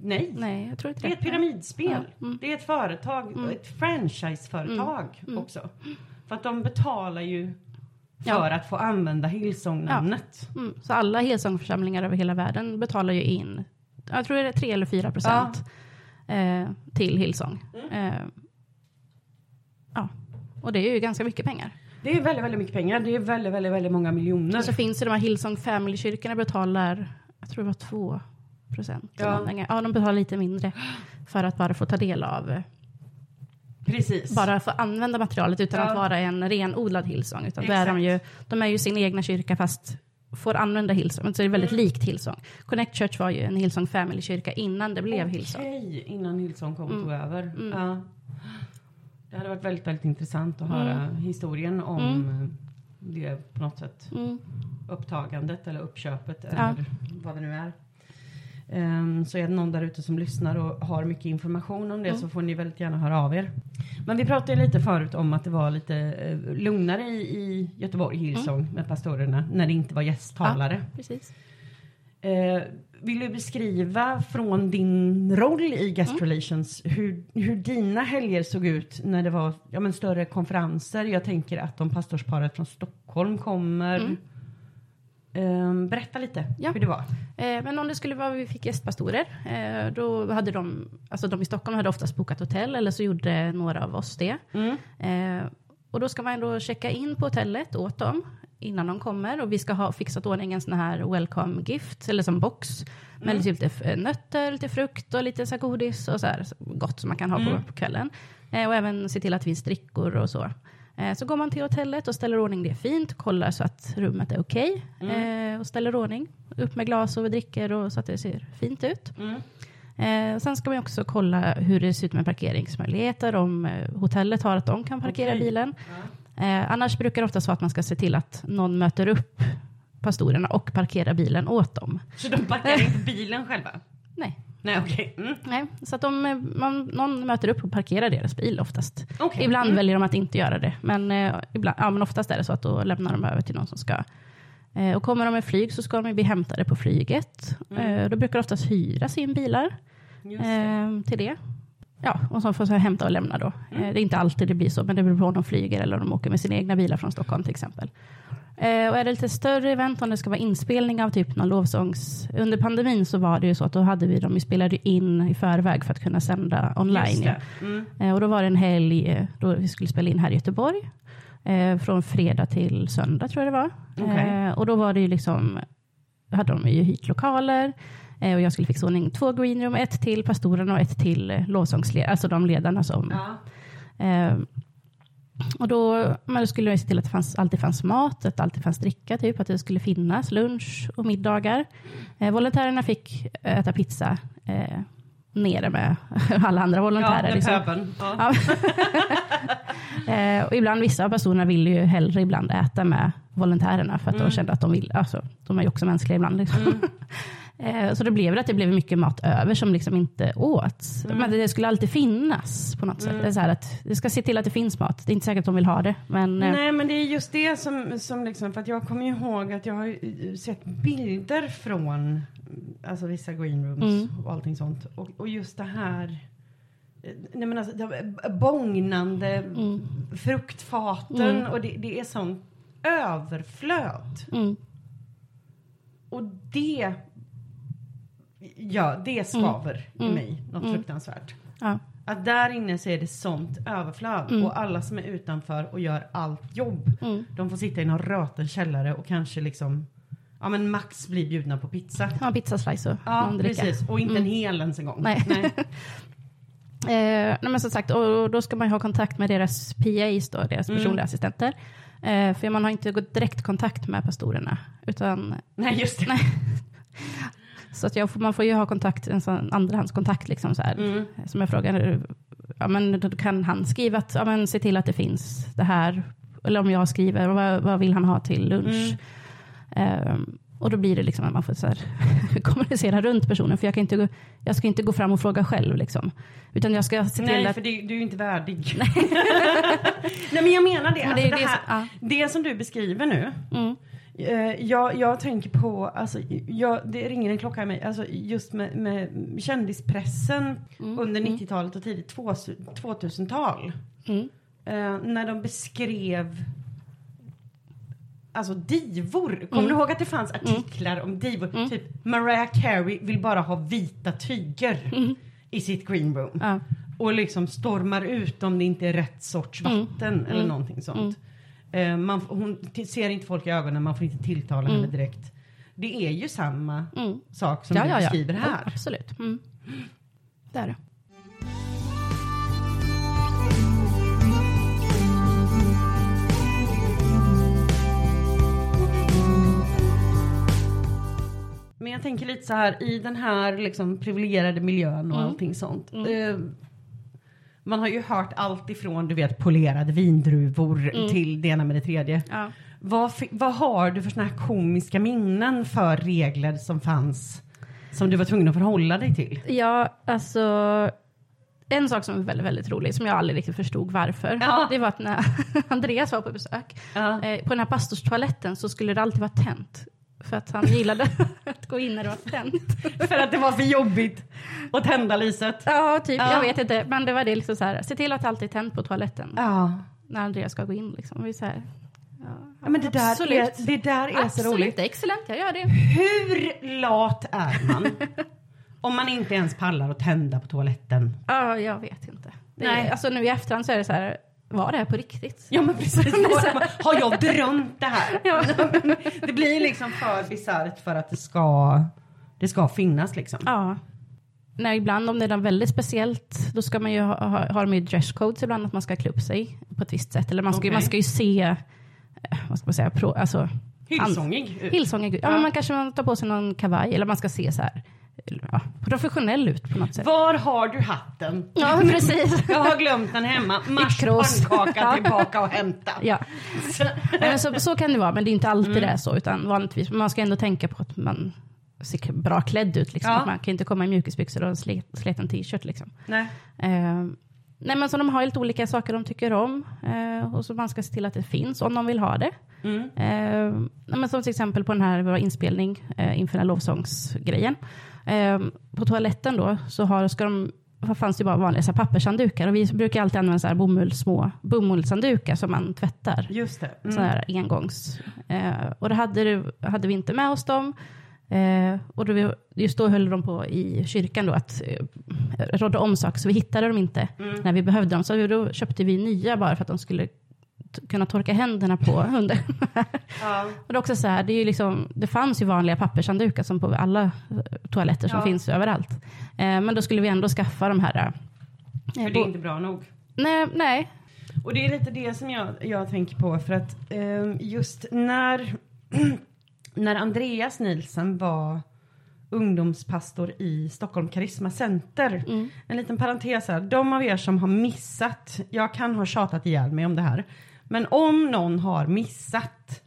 nej. Ja. Nej, jag tror inte Det är ett pyramidspel. Ja, mm. Det är ett företag, ett franchiseföretag också. För att de betalar ju för Ja. att få använda Hillsong-namnet. Mm. Så alla Hillsong-församlingar över hela världen betalar ju in, jag tror det är 3 eller 4 procent eh, till Hillsong. Mm. Eh, ja, och det är ju ganska mycket pengar. Det är väldigt, väldigt mycket pengar. Det är väldigt, väldigt, väldigt många miljoner. Och så finns det de här Hillsong Family-kyrkorna betalar, jag tror det var 2 procent. Ja. Ja. de betalar lite mindre för att bara få ta del av eh, Precis. bara få använda materialet utan Ja. att vara en renodlad Hillsong. Utan då är de, Exakt. ju, de är ju sin egna kyrka fast får använda Hillsong. Så det är väldigt Mm. likt Hillsong. Connect Church var ju en Hillsong Family-kyrka innan det blev Hillsong. Okej, innan Hillsong kom och tog över. Mm. Ja. Det hade varit väldigt, väldigt intressant att höra historien om Mm. det på något sätt. Mm. Upptagandet eller uppköpet Ja. eller vad det nu är. Ehm, så är det någon där ute som lyssnar och har mycket information om det Mm. så får ni väldigt gärna höra av er. Men vi pratade lite förut om att det var lite eh, lugnare i, i Göteborg, Hillsong, Mm. med pastorerna när det inte var gästtalare. Precis. Eh, vill du beskriva från din roll i Guest Mm. Relations hur, hur dina helger såg ut när det var ja, men större konferenser? Jag tänker att om pastorsparet från Stockholm kommer. Mm. Eh, berätta lite Ja. hur det var. Eh, men om det skulle vara vi fick gästpastorer, eh, då hade de, alltså de i Stockholm hade oftast bokat hotell eller så gjorde några av oss det. Mm. Eh, och då ska man då checka in på hotellet åt dem innan de kommer och vi ska ha fixat ordning en sån här welcome gift eller som box med Mm. lite nötter, lite frukt och lite så godis och så här gott som man kan ha Mm. på, på kvällen. Och även se till att det finns drickor och så. Eh, så går man till hotellet och ställer ordning det fint, kollar så att rummet är okej Mm. eh, och ställer ordning. Upp med glas och drickor och så att det ser fint ut. Mm. Eh, sen ska man också kolla hur det ser ut med parkeringsmöjligheter, om hotellet har att de kan parkera Okej. bilen. Eh, annars brukar det ofta vara att man ska se till att någon möter upp pastorerna och parkerar bilen åt dem. Så de backar inte bilen själva? Nej, Nej, okej. Mm. nej. så att de, man, någon möter upp och parkerar deras bil oftast. Okej. Ibland Mm. väljer de att inte göra det, men, eh, ibland, ja, men oftast är det så att då lämnar de över till någon som ska. Eh, och kommer de med flyg så ska de bli hämtade på flyget. Mm. Eh, då brukar det oftast hyra sin bilar. Det. eh, till det. Ja, och som får så hämta och lämna då. Mm. Eh, det är inte alltid det blir så, men det beror på om de flyger eller om de åker med sina egna bilar från Stockholm till exempel. Eh, och är det lite större event, om det ska vara inspelning av typ någon lovsångs... Under pandemin så var det ju så att då hade vi dem, vi spelade in i förväg för att kunna sända online. Just Ja. Mm. Eh, och då var det en helg eh, då vi skulle spela in här i Göteborg. Eh, från fredag till söndag tror jag det var. Okej. Eh, och då var det ju liksom, hade de ju hyrt lokaler. Eh, och jag skulle fixa ordning två greenroom, ett till pastorerna och ett till lovsångsledarna, alltså de ledarna som Ja. Eh, och då, men då skulle jag se till att det fanns, alltid fanns mat, att det alltid fanns dricka, typ, att det skulle finnas lunch och middagar. Eh, volontärerna fick äta pizza eh, nere med alla andra Ja, volontärer. med liksom. Ja. Ja. eh, och ibland, vissa av personerna vill ju hellre ibland äta med volontärerna för att Mm. de kände att de vill, alltså, de är ju också mänskliga ibland. Liksom. Mm. Eh, Så det blev att det blev mycket mat över som liksom inte åts. Mm. Men det skulle alltid finnas på något sätt. Det, är så att, det ska se till att det finns mat. Det är inte säkert att de vill ha det. Men eh, Nej, men det är just det som, som liksom, för att jag kommer ihåg att jag har ju sett bilder från alltså vissa greenrooms Mm. och allting sånt. Och, och just det här, eh, nej men alltså, bångnande Mm. fruktfaten Mm. och det, det är sån överflöd. mm, Och det, ja, det skaver i Mm. mig något Mm. fruktansvärt. ja, Att där inne så är det sånt överflöd Mm. och alla som är utanför och gör allt jobb mm. de får sitta i någon röten källare och kanske liksom Ja men max blir bjudna på pizza. Ja, pizzaslice och Ja precis och inte Mm. en hel ens en gång. Nej. Eh, nej men som sagt, och då ska man ju ha kontakt med deras PAs, då, deras Mm. personliga assistenter. Eh, för man har inte gått direkt kontakt med pastorerna. Utan, Nej just det. Nej. så att jag, man får ju ha kontakt, en sån andrahandskontakt. Liksom så här. Mm. Som jag frågar, ja, men då kan han skriva att ja, men se till att det finns det här. Eller om jag skriver, vad, vad vill han ha till lunch? Ehm, och då blir det liksom att man får så här, kommunicera runt personen. För jag, kan inte, gå- jag ska inte gå fram och fråga själv. Liksom. Utan jag ska se till Nej att... för det, du är ju inte värdig. Nej men jag menar det. Men alltså, det är det, det här, som- det som du beskriver nu. Mm, jag, jag tänker på, alltså, jag, det ringer en klocka i mig, alltså, just med, med kändispressen Mm, under mm. 90-talet och tidigt 2000-tal. mm, Eh, när de beskrev Alltså divor. Kommer Mm. du ihåg att det fanns artiklar om divor? Mm. Typ Mariah Carey vill bara ha vita tyger Mm. i sitt greenroom. ja, Och liksom stormar ut om det inte är rätt sorts Mm. vatten eller Mm. någonting sånt. Eh, man, hon ser inte folk i ögonen, man får inte tilltala mm. henne direkt. Det är ju samma mm. sak som ja, du ja, beskriver ja. här. Oh, absolut. Mm. Det är det. Men jag tänker lite så här i den här liksom privilegierade miljön och mm. allting sånt. Mm. Eh, man har ju hört allt ifrån du vet polerade vindruvor Mm. till det ena med det tredje. Ja. Vad, vad har du för såna här komiska minnen för regler som fanns som du var tvungen att förhålla dig till? Ja, alltså en sak som är väldigt, väldigt rolig, som jag aldrig riktigt förstod varför, Ja. det var att när Andreas var på besök, Ja. eh, på den här pastorstoaletten så skulle det alltid vara tänt. För att han gillade att gå in när det var tänt. För att det var för jobbigt att tända lyset. Ja, typ. Ja. Jag vet inte. Men det var det liksom så här, se till att det alltid är tänt på toaletten. Ja. När Andreas ska gå in liksom. Vi så här, ja, Ja, men det där, absolut. är, det där är så Absolut, roligt. excellent, jag gör det. Hur lat är man? om man inte ens pallar att tända på toaletten. Ja, jag vet inte. Det är, Nej. Alltså nu i efterhand så är det så här, var det här på riktigt? Ja men precis. Har jag drömt det här? Ja. Det blir liksom för bisarrt för att det ska, det ska finnas liksom. Ja. Nej, ibland om det är något väldigt speciellt, då ska man ju ha, ha, har de ju dresscodes ibland, att man ska klä upp sig på ett visst sätt. Eller man ska, Okej. man ska ju se, eh, vad ska man säga, pro, alltså, Hillsångig. Hillsångig. Ja, Ja. men man kanske man tar på sig någon kavaj, eller man ska se så här, ja, professionell ut på något sätt. Var har du hatten? Ja, precis. Jag har glömt den hemma. Kross. pannkaka tillbaka och hämta. Ja. Så- så, så kan det vara, men det är inte alltid Mm. det är så, utan vanligtvis, man ska ändå tänka på att man ser bra klädd ut. Liksom. Ja. Att Man kan inte komma i mjukisbyxor och en slet, sleten t-shirt. Liksom. Nej. Eh, nej men så de har lite olika saker de tycker om eh, och så man ska se till att det finns om de vill ha det. Mm. Eh, men som till exempel på den här vår inspelning eh, inför den här lovsångsgrejen. Eh, på toaletten då så har, ska de, fanns det bara vanliga så här, pappershanddukar och vi brukar alltid använda så här bomull, små bomullshanddukar som man tvättar. Just det. Mm. Sån här engångs. Eh, och det hade, det- hade vi inte med oss dem. Eh, och då vi, just då höll de på i kyrkan då att eh, rådde om saker, så vi hittade dem inte Mm. när vi behövde dem. Så då köpte vi nya bara för att de skulle kunna torka händerna på under. Ja. och det, är också så här, det, är liksom, det fanns ju vanliga pappershanddukar som på alla eh, toaletter som Ja. finns överallt. Eh, men då skulle vi ändå skaffa de här. eh, För det är inte bra nog. nej, nej. Och det är lite det som jag, jag tänker på för att ehm, just när, när Andreas Nielsen var ungdomspastor i Stockholm Karisma Center. Mm. En liten parentes här. De av er som har missat, jag kan ha tjatat ihjäl mig om det här. Men om någon har missat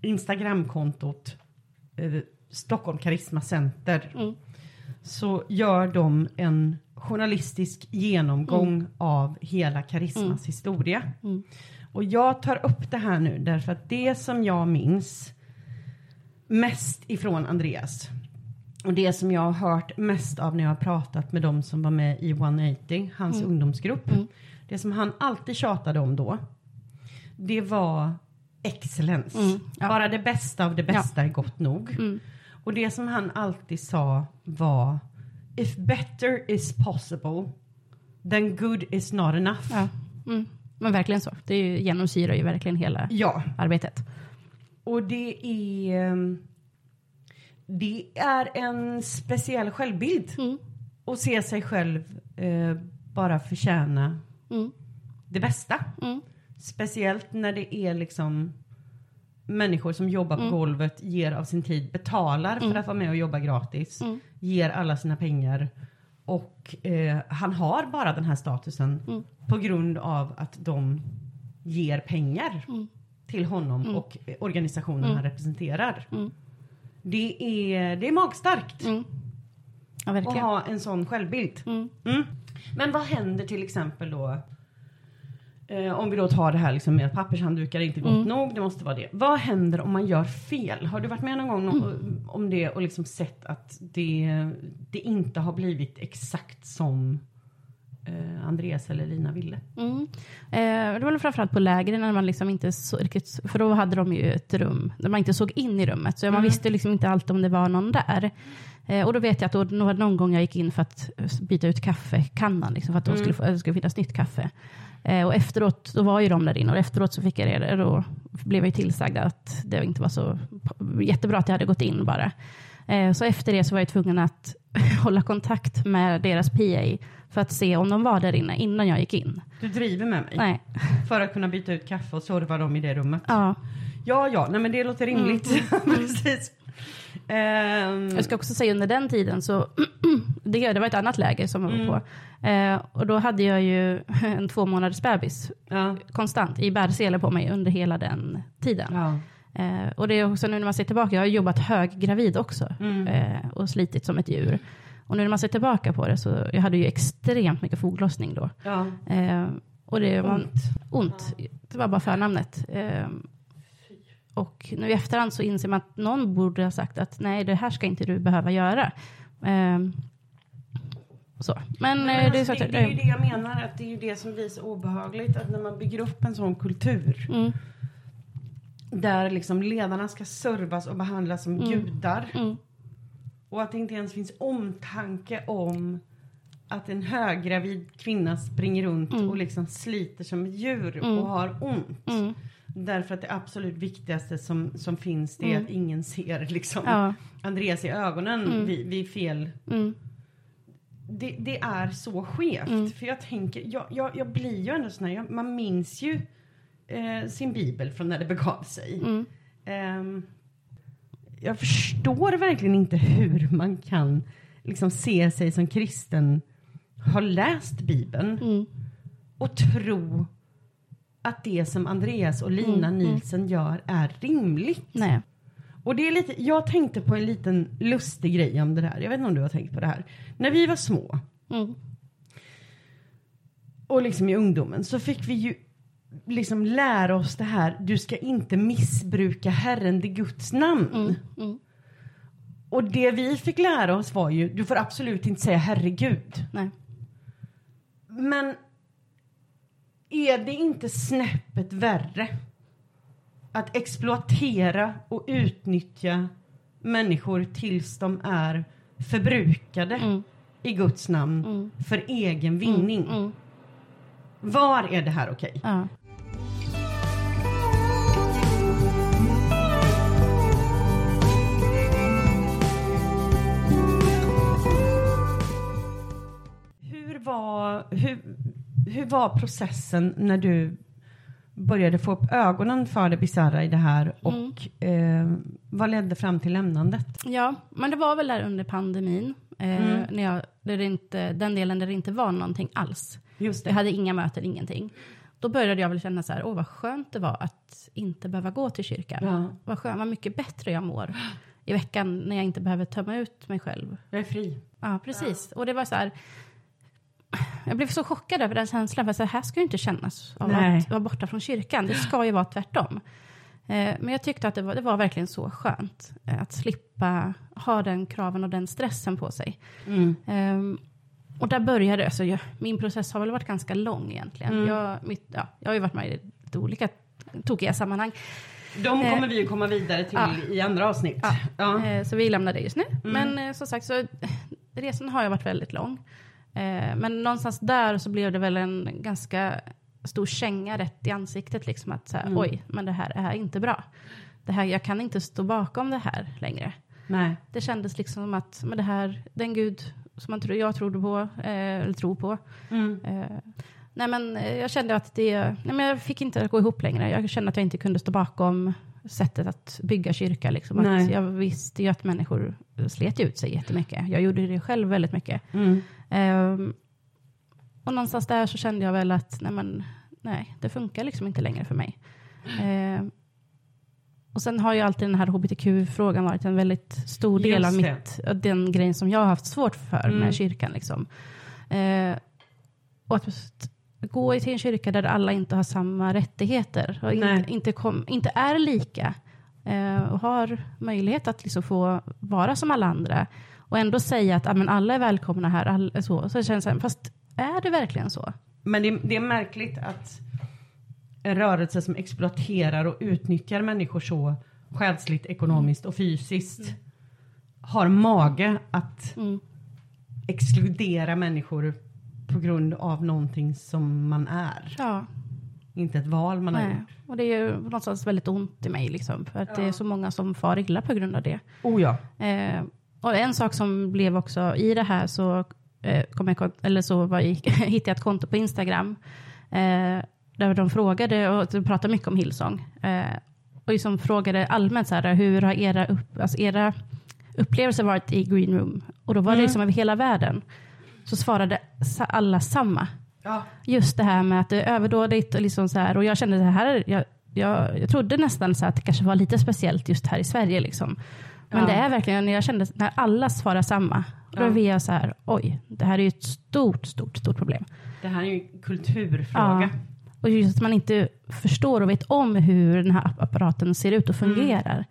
Instagramkontot eh, Stockholm Karisma Center Mm. så gör de en journalistisk genomgång av hela Karismas historia. Mm. Och jag tar upp det här nu därför att det som jag minns mest ifrån Andreas och det som jag har hört mest av när jag har pratat med de som var med i 180, hans ungdomsgrupp. Mm. Det som han alltid tjatade om då, det var excellens. Mm, ja. Bara det bästa av det bästa är gott nog. Mm. Och det som han alltid sa var If better is possible then good is not enough. Ja. Mm. Men verkligen så. Det är ju, genomsyrar ju verkligen hela Ja, arbetet. och det är ehm, det är en speciell självbild Mm. att se sig själv eh, bara förtjäna Mm. det bästa. Mm. Speciellt när det är liksom människor som jobbar på Mm. golvet, ger av sin tid, betalar för att vara med och jobba gratis, Mm. ger alla sina pengar. Och eh, han har bara den här statusen Mm. på grund av att de ger pengar Mm. till honom och eh, organisationen Mm. han representerar. Mm. Det, är, det är magstarkt Mm. Ja, att ha en sån självbild. Mm. Mm. Men vad händer till exempel då? Eh, om vi då tar det här liksom med pappershanddukar är inte gott Mm. nog, det måste vara det. Vad händer om man gör fel? Har du varit med någon gång Mm. om- det och liksom sett att det, det inte har blivit exakt som eh, Andreas eller Lina ville? Mm. Eh, det var väl framförallt på lägren när man liksom inte så riktigt, för då hade de ju ett rum där man inte såg in i rummet, så man Mm. visste liksom inte alltid om det var någon där. Eh, och då vet jag att då, någon gång jag gick in för att byta ut kaffekannan, liksom, för att då Mm. skulle, det skulle finnas nytt kaffe. Eh, och efteråt, då var ju de där inne och efteråt så fick jag det, då blev jag tillsagd att det inte var så jättebra att jag hade gått in bara. Eh, så efter det så var jag tvungen att hålla kontakt med deras PA för att se om de var där inne innan jag gick in. Du driver med mig Nej. för att kunna byta ut kaffe och serva dem i det rummet. Ja. Ja, ja, nej men det låter rimligt. Mm, Precis. Ehm, Jag ska också säga under den tiden så, det, det var ett annat läger som jag var på. Eh, och då hade jag ju en två månaders bebis ja. konstant i bärsele på mig under hela den tiden. Ja. Eh, och det är också nu när man ser tillbaka, jag har jobbat höggravid också Mm. eh, och slitit som ett djur. Och nu när man ser tillbaka på det så, jag hade ju extremt mycket foglossning då. ja. Eh, och det var Ont. ont. Det var bara förnamnet. Och nu i efterhand så inser man att någon borde ha sagt att nej, det här ska inte du behöva göra. Eh, så. Men, Men eh, det är alltså, så att, det, det är ju det jag menar, att det är ju det som blir så obehagligt. Att när man bygger upp en sån kultur Mm, där liksom ledarna ska servas och behandlas som gudar. mm, Och att det inte ens finns omtanke om att en höggravid kvinna springer runt och liksom sliter som ett djur och har ont. Mm, Därför att det absolut viktigaste som, som finns det är att ingen ser liksom. Ja. Andreas i ögonen vid, vid fel. Mm, det, det är så skevt. För jag tänker, jag, jag, jag blir ju ändå sån här, jag, man minns ju eh, sin bibel från när det begav sig. mm, Ehm, jag förstår verkligen inte hur man kan liksom se sig som kristen, ha läst bibeln mm, och tro att det som Andreas och Lina Nielsen gör är rimligt. nej. Och det är lite, jag tänkte på en liten lustig grej om det där. Jag vet inte om du har tänkt på det här. När vi var små Mm, och liksom i ungdomen så fick vi ju liksom lära oss det här. Du ska inte missbruka Herren, det Guds namn. mm, mm, Och det vi fick lära oss var ju, du får absolut inte säga herregud. nej. Men är det inte snäppet värre att exploatera och utnyttja människor tills de är förbrukade Mm, i Guds namn mm, för egen vinning? mm, Var är det här okej? ja. Hur var, hur, hur var processen när du började få upp ögonen för det bisarra i det här och eh, vad ledde fram till lämnandet? Ja, men det var väl där under pandemin, eh, när jag, där det inte, den delen där det inte var någonting alls. Just Jag hade inga möten, ingenting. Då började jag väl känna så här, åh vad skönt det var att inte behöva gå till kyrkan. Ja. Vad skönt, vad mycket bättre jag mår i veckan när jag inte behöver tömma ut mig själv. Jag är fri. Ja, precis. Och det var så här, jag blev så chockad över den känslan, för så här ska ju inte kännas av Nej. att vara borta från kyrkan. Det ska ju vara tvärtom. Eh, Men jag tyckte att det var, det var verkligen så skönt eh, att slippa ha den kraven och den stressen på sig. Mm. Ehm, och där började, alltså jag, min process har väl varit ganska lång egentligen. Mm. Jag, mitt, ja, jag har ju varit med i lite olika tokiga sammanhang. De Eh, kommer vi ju komma vidare till ja. i andra avsnitt. Ja. Ja. Eh, Så vi lämnar det just nu. Mm. Men eh, som sagt, så, eh, resan har ju varit väldigt lång. Eh, Men någonstans där så blev det väl en ganska stor känga rätt i ansiktet. Liksom att så här, Mm. oj, men det här är inte bra. Det här, jag kan inte stå bakom det här längre. Nej. Det kändes liksom som att men det här, den gud som man jag trodde på, eh, eller tror på. Mm. Eh, nej men eh, jag kände att det, nej men jag fick inte gå ihop längre. Jag kände att jag inte kunde stå bakom sättet att bygga kyrka. Liksom. Att jag visste ju att människor slet ut sig jättemycket. Jag gjorde det själv väldigt mycket. Mm. Ehm, och någonstans där så kände jag väl att nej, men, nej det funkar liksom inte längre för mig. Ehm, och sen har ju alltid den här hbtq-frågan varit en väldigt stor del av mitt, den grejen som jag har haft svårt för Mm. med kyrkan. Liksom. Ehm, och att gå till en kyrka där alla inte har samma rättigheter och inte, inte, kom, inte är lika eh, och har möjlighet att liksom få vara som alla andra och ändå säga att ah, men alla är välkomna här. All, så, så känns det, fast är det verkligen så? Men det, det är märkligt att en rörelse som exploaterar och utnyttjar människor så själsligt, ekonomiskt och fysiskt har mage att Mm. exkludera människor på grund av någonting som man är. Ja, Inte ett val man har nej. gjort. Och det är ju någonstans väldigt ont i mig, liksom, för att det är så många som far illa på grund av det. Oh ja. Eh, och en sak som blev också i det här så, eh, kom jag, eller så var, hittade jag ett konto på Instagram eh, där de frågade, och de pratade mycket om Hillsong, eh, och liksom frågade allmänt så här, hur har era, upp, alltså era upplevelse varit i Green Room. Och då var det Mm. liksom över hela världen. Så svarade alla samma. Ja. Just det här med att det är överdådigt och liksom så här. Och jag kände det här, är- jag, jag, jag trodde nästan så att det kanske var lite speciellt just här i Sverige. Liksom. Men Ja. det är verkligen, jag kände när alla svarar samma. Då Ja. blir jag så här, oj, det här är ju ett stort, stort, stort problem. Det här är ju en kulturfråga. Och just att man inte förstår och vet om hur den här apparaten ser ut och Mm. fungerar.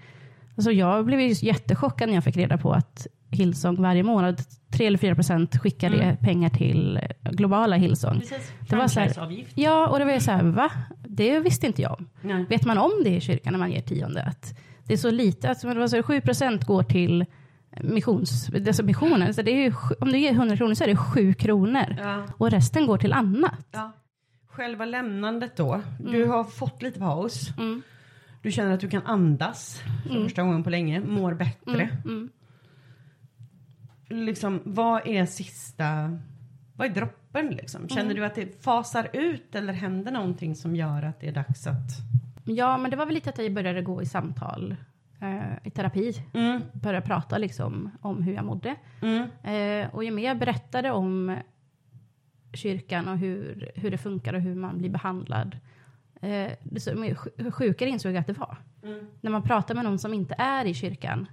Alltså jag blev ju jättechockad när jag fick reda på att Hillsong varje månad, 3 eller 4 procent skickade Mm. pengar till globala Hillsong. Precis. Det var så här-. Ja, och det var ju så här, va? Det visste inte jag om. Nej. Vet man om det i kyrkan när man ger tionde? Att det är så lite, alltså, det var så 7 procent går till missions, alltså missionen. Så det är ju, om du ger 100 kronor så är det 7 kronor. Ja. Och resten går till annat. Ja. Själva lämnandet då. Du har fått lite paus. Mm. Du känner att du kan andas för första gången på länge. Mår bättre. Mm. Liksom, vad är sista... Vad är droppen liksom? Känner Mm. du att det fasar ut eller händer någonting som gör att det är dags att... Ja, men det var väl lite att jag började gå i samtal, eh, i terapi. Mm, Började prata liksom om hur jag mådde. mm, Eh, och ju mer jag berättade om kyrkan och hur, hur det funkar och hur man blir behandlad. Eh, desto sjukare insåg jag att det var. mm. När man pratar med någon som inte är i kyrkan.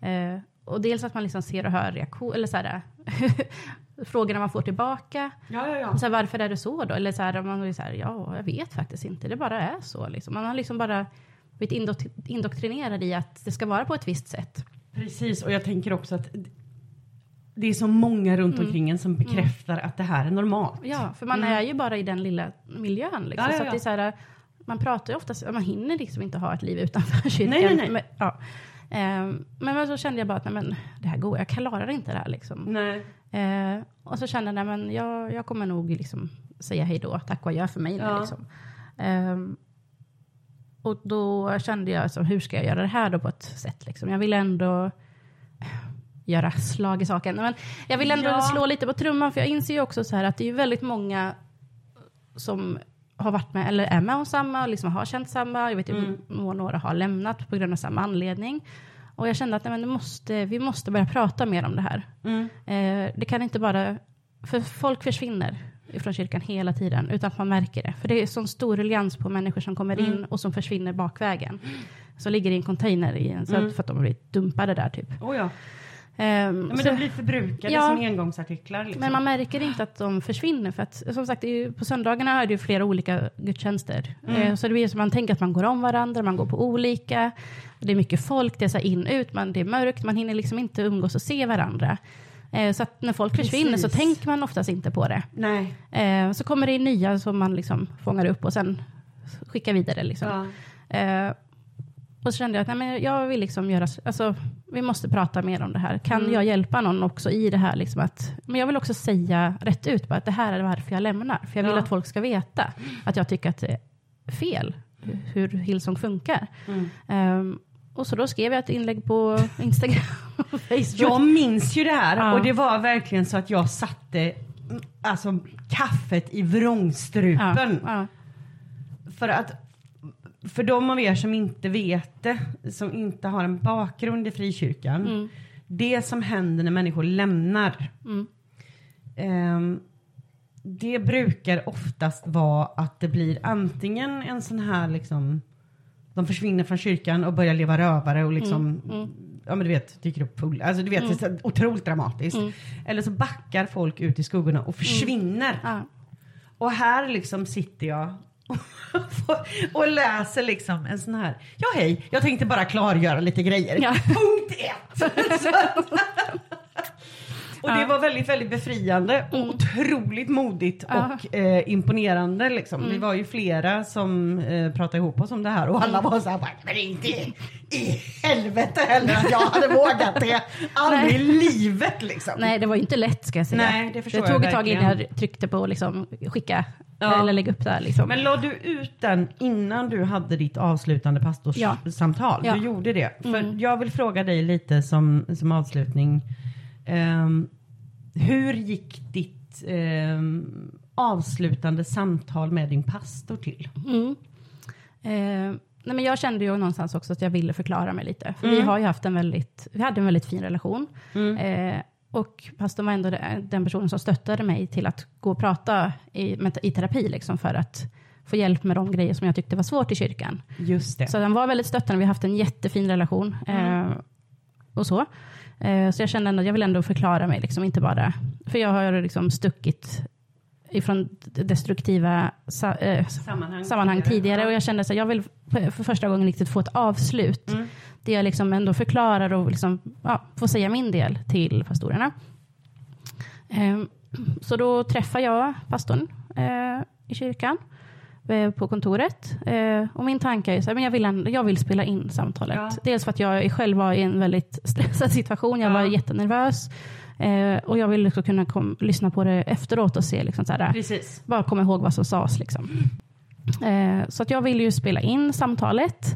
Eh, och dels att man liksom ser och hör reaktion, eller så här, frågorna man får tillbaka. Ja, ja, ja. Och så här, varför är det så då? Eller så här, man blir så här, ja, jag vet faktiskt inte. Det bara är så. Liksom. Man har liksom bara blivit indok- indoktrinerad i att det ska vara på ett visst sätt. Precis, och jag tänker också att det är så många runt Mm. omkring en som bekräftar att det här är normalt. Ja, för man Mm. är ju bara i den lilla miljön. Liksom. Så det är så här, man pratar ju oftast, man hinner liksom inte ha ett liv utanför kyrkan. Nej, nej, nej. Men. Ehm, men så kände jag bara att nej, men, det här går, jag klarar inte det här. Liksom. Nej. Eh, och så kände jag, men jag, jag kommer nog liksom säga hej då, tack och adjö för mig nu. Ja. Liksom. Ehm, och då kände jag, alltså, hur ska jag göra det här då på ett sätt? Liksom? Jag vill ändå göra slag i saken. Men jag vill ändå Ja. slå lite på trumman, för jag inser ju också så här att det är väldigt många som har varit med, eller är med om samma, och liksom har känt samma. Jag vet ju Mm. några har lämnat på grund av samma anledning. Och jag kände att nej, men det måste, vi måste börja prata mer om det här. Mm. Eh, det kan inte bara... För folk försvinner från kyrkan hela tiden utan att man märker det. För det är sån stor ruljans på människor som kommer in Mm. och som försvinner bakvägen. Som ligger i en container i en, så Mm. att, för att de har blivit dumpade där typ. Oh, ja. Ehm, Ja, men de blir förbrukade Ja. som engångsartiklar. Liksom. men man märker inte att de försvinner. För att, som sagt, ju, på söndagarna är det ju flera olika gudstjänster. Mm. Eh, så det blir som man tänker att man går om varandra, man går på olika. Det är mycket folk, det är så in ut, man, det är mörkt, man hinner liksom inte umgås och se varandra. Eh, så att när folk försvinner så Precis. tänker man oftast inte på det. Nej. Så kommer det in nya som man liksom fångar upp och sen skickar vidare. Liksom. Ja. Och så kände jag att nej, men jag vill liksom göra, alltså, vi måste prata mer om det här. Kan Mm. jag hjälpa någon också i det här? Liksom att, men jag vill också säga rätt ut bara att det här är varför jag lämnar. För jag vill Ja. att folk ska veta att jag tycker att det är fel hur Hillsong funkar. Mm. Ehm, och så då skrev jag ett inlägg på Instagram och Facebook. Jag minns ju det här Ja. och det var verkligen så att jag satte alltså, kaffet i vrångstrupen. ja, För att för de av er som inte vet det, som inte har en bakgrund i frikyrkan. Mm. Det som händer när människor lämnar. Mm. ehm, det brukar oftast vara att det blir antingen en sån här liksom. De försvinner från kyrkan och börjar leva rövare och liksom. Mm. Ja men du vet, dyker upp full. Alltså du vet, det är otroligt dramatiskt. Mm. Eller så backar folk ut i skuggorna och försvinner. ja. Och här liksom sitter jag och läser liksom en sån här. Ja hej, jag tänkte bara klargöra lite grejer. Ja. Punkt ett. Och det var väldigt, väldigt befriande och otroligt modigt och eh, imponerande liksom. Vi var ju flera som eh, pratade ihop oss om det här och alla var så här, men inte i helvete heller att jag hade vågat det. Aldrig i livet liksom. Nej, det var ju inte lätt ska jag säga. Nej, det förstår det tog ett tag innan jag tryckte på liksom, skicka Ja. eller lägga upp där. Liksom. Men la du ut den innan du hade ditt avslutande pastorssamtal? Ja. Du gjorde det? För Mm. jag vill fråga dig lite som, som avslutning. Ehm, hur gick ditt ehm, avslutande samtal med din pastor till? Mm. Eh, nej men jag kände ju någonstans också att jag ville förklara mig lite. För Mm. vi har ju haft en väldigt, vi hade en väldigt fin relation. Mm. Eh, och pastorn var ändå den personen som stöttade mig till att gå och prata i, med, i terapi, liksom, för att få hjälp med de grejer som jag tyckte var svårt i kyrkan. Just det. Så den var väldigt stöttande, vi har haft en jättefin relation. Eh, och så. Eh, så jag kände ändå att jag vill ändå förklara mig, liksom, inte bara... För jag har liksom stuckit ifrån destruktiva sa, eh, Sammanhang, sammanhang tidigare och jag kände att jag vill för för första gången riktigt få ett avslut. Mm. Där jag liksom ändå förklarar och liksom, ja, får säga min del till pastorerna. Ehm, så då träffar jag pastorn eh, i kyrkan eh, på kontoret. Eh, och min tanke är så här, men jag vill, jag vill spela in samtalet. Ja. Dels för att jag själv var i en väldigt stressad situation. Jag Ja. var jättenervös. Eh, och jag ville också kunna kom, lyssna på det efteråt och se liksom så här, Precis. bara komma ihåg vad som sades. Liksom. Eh, så att jag vill ju spela in samtalet.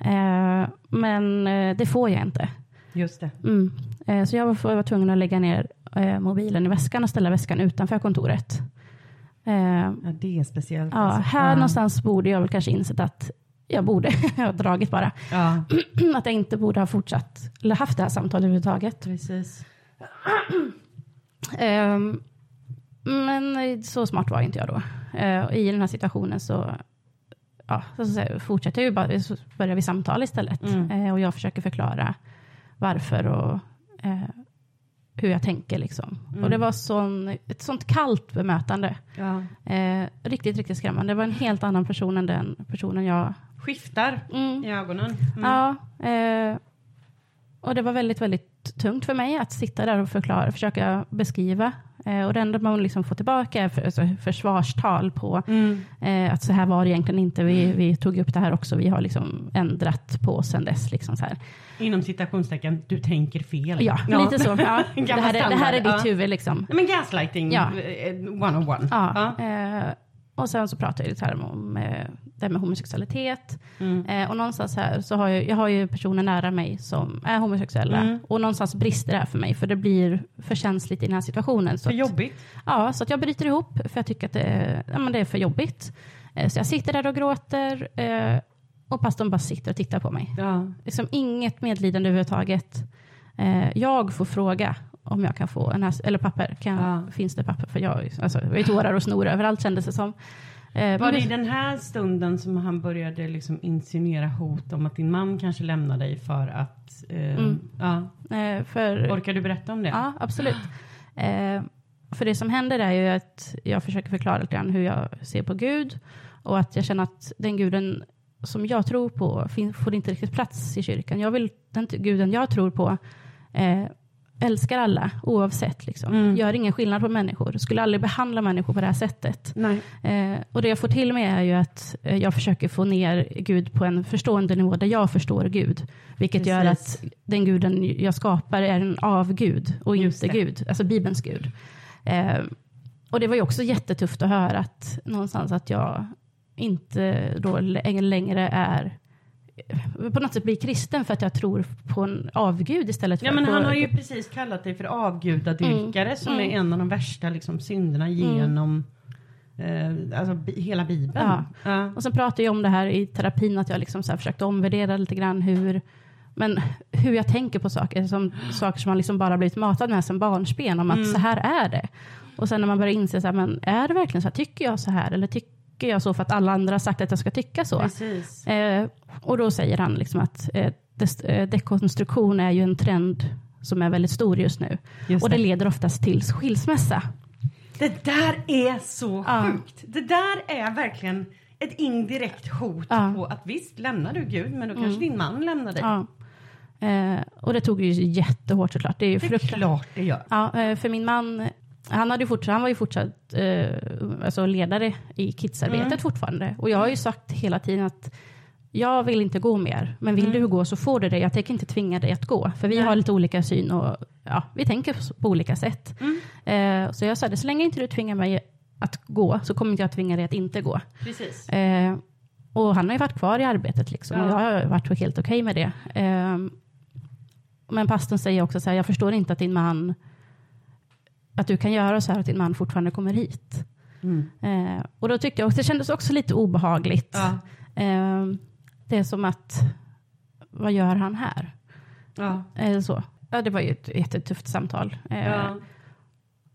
Eh, men eh, det får jag inte. Just det. Mm. Eh, så jag var, var tvungen att lägga ner eh, mobilen i väskan och ställa väskan utanför kontoret. Eh, Ja, det är speciellt. ja, alltså. här Ja. någonstans borde jag väl kanske insett att jag borde ha dragit bara. Ja, Att jag inte borde ha fortsatt eller haft det här samtalet överhuvudtaget. precis. Ehm, men så smart var inte jag då. Eh, I den här situationen så, ja, så, fortsätter jag ju bara, så börjar vi samtala istället. Mm. Eh, och jag försöker förklara varför och hur jag tänker. Liksom. Mm. Och det var sån, ett sånt kallt bemötande. Ja. Eh, riktigt, riktigt skrämmande. Det var en helt annan person än den personen jag... Skiftar Mm. i ögonen. Mm. Ja, eh, och det var väldigt, väldigt tungt för mig att sitta där och förklara, försöka beskriva. Eh, och det enda man liksom får tillbaka är för, alltså, försvarstal på Mm. eh, att så här var det egentligen inte. Vi, vi tog upp det här också. Vi har liksom ändrat på sen dess. Liksom så här. Inom citationstecken, du tänker fel. Ja, lite så. Ja. Det, här är, det här är ditt ja. huvud. Liksom. Men gaslighting Ja. eh, one on one. Ja. Eh, och sen så pratar jag lite här om eh, det här med homosexualitet. Mm. Eh, och någonstans här så har jag, jag har ju personer nära mig som är homosexuella. Mm. Och någonstans brister det här för mig, för det blir för känsligt i den här situationen. Så För att, jobbigt. ja, så att jag bryter ihop, för jag tycker att det, är- ja, men det är för jobbigt. Eh, så jag sitter där och gråter. Och pastorn bara sitter och tittar på mig. Ja. Liksom inget medlidande överhuvudtaget. Eh, jag får fråga om jag kan få en här, eller papper. Kan Ja. Finns det papper? För jag, alltså, var ju tårar och snor överallt kändes det som. Eh, Var det i den här stunden som han började liksom insinuera hot om att din man kanske lämnar dig för att... Eh, Mm. ja. eh, för, Orkar du berätta om det? Ja, absolut. Eh, för det som händer är ju att jag försöker förklara lite grann hur jag ser på Gud och att jag känner att den guden som jag tror på får inte riktigt plats i kyrkan. Jag vill, den guden jag tror på eh, älskar alla oavsett. Liksom. Mm. Gör ingen skillnad på människor. Skulle aldrig behandla människor på det här sättet. Eh, och det jag får till mig är ju att eh, jag försöker få ner Gud på en förstående nivå där jag förstår Gud. Vilket gör Precis. att den guden jag skapar är en avgud och Just inte det. Gud, alltså Bibelns Gud. Eh, och det var ju också jättetufft att höra att någonstans att jag inte då lä- längre är på något sätt blir kristen för att jag tror på en avgud istället för Ja, men han har ju precis kallat dig för avgudadyrkare som Mm. är en av de värsta liksom, synderna genom eh, alltså, hela Bibeln. Ja. Ja. Och sen pratade jag om det här i terapin, att jag liksom så här försökte omvärdera lite grann hur, men hur jag tänker på saker, som saker som man liksom bara blivit matad med som barnsben, om att Mm. så här är det. Och sen när man börjar inse, så här, men är det verkligen så här, tycker jag så här, eller tycker jag så för att alla andra har sagt att jag ska tycka så? Eh, och då säger han liksom att eh, eh, dekonstruktion är ju en trend som är väldigt stor just nu. Just och det det. leder oftast till skilsmässa. Det där är så Ja. sjukt. Det där är verkligen ett indirekt hot Ja. på att visst lämnar du Gud men då kanske Mm. din man lämnar dig. Ja. Eh, och det tog ju jättehårt såklart. Det är ju Det är klart det gör. Ja, eh, för min man, han, hade fortsatt, han var ju fortsatt eh, alltså ledare i kidsarbetet Mm. fortfarande. Och jag har ju sagt hela tiden att jag vill inte gå mer, men vill Mm. du gå så får du det. Jag tänker inte tvinga dig att gå. För vi Nej. har lite olika syn och ja, vi tänker på olika sätt. Mm. Eh, så jag sa det, så länge inte du tvingar mig att gå så kommer inte jag tvinga dig att inte gå. Precis. Eh, och han har ju varit kvar i arbetet liksom, och Ja. jag har varit helt okej med det. Eh, men pastorn säger också så här, jag förstår inte att din man, att du kan göra så här att din man fortfarande kommer hit. Mm. Eh, och då tyckte jag också, det kändes också lite obehagligt. Ja. Eh, det är som att, vad gör han här? Ja. Eller så. Ja, det var ju ett jättetufft samtal. Eh, Ja.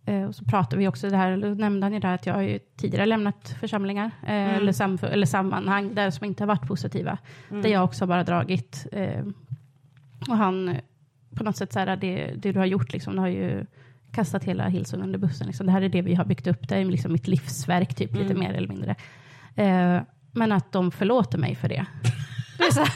eh, och så pratade vi också det här, nämnde han ju där att jag har ju tidigare lämnat församlingar eh, Mm. eller, sam, eller sammanhang där som inte har varit positiva. Mm. Där jag också bara dragit. Eh, och han, eh, på något sätt så här, det, det du har gjort liksom, du har ju kastat hela Hillsong under bussen. Liksom. Det här är det vi har byggt upp, det är liksom mitt livsverk typ, lite Mm. mer eller mindre. Eh, men att de förlåter mig för det. det är så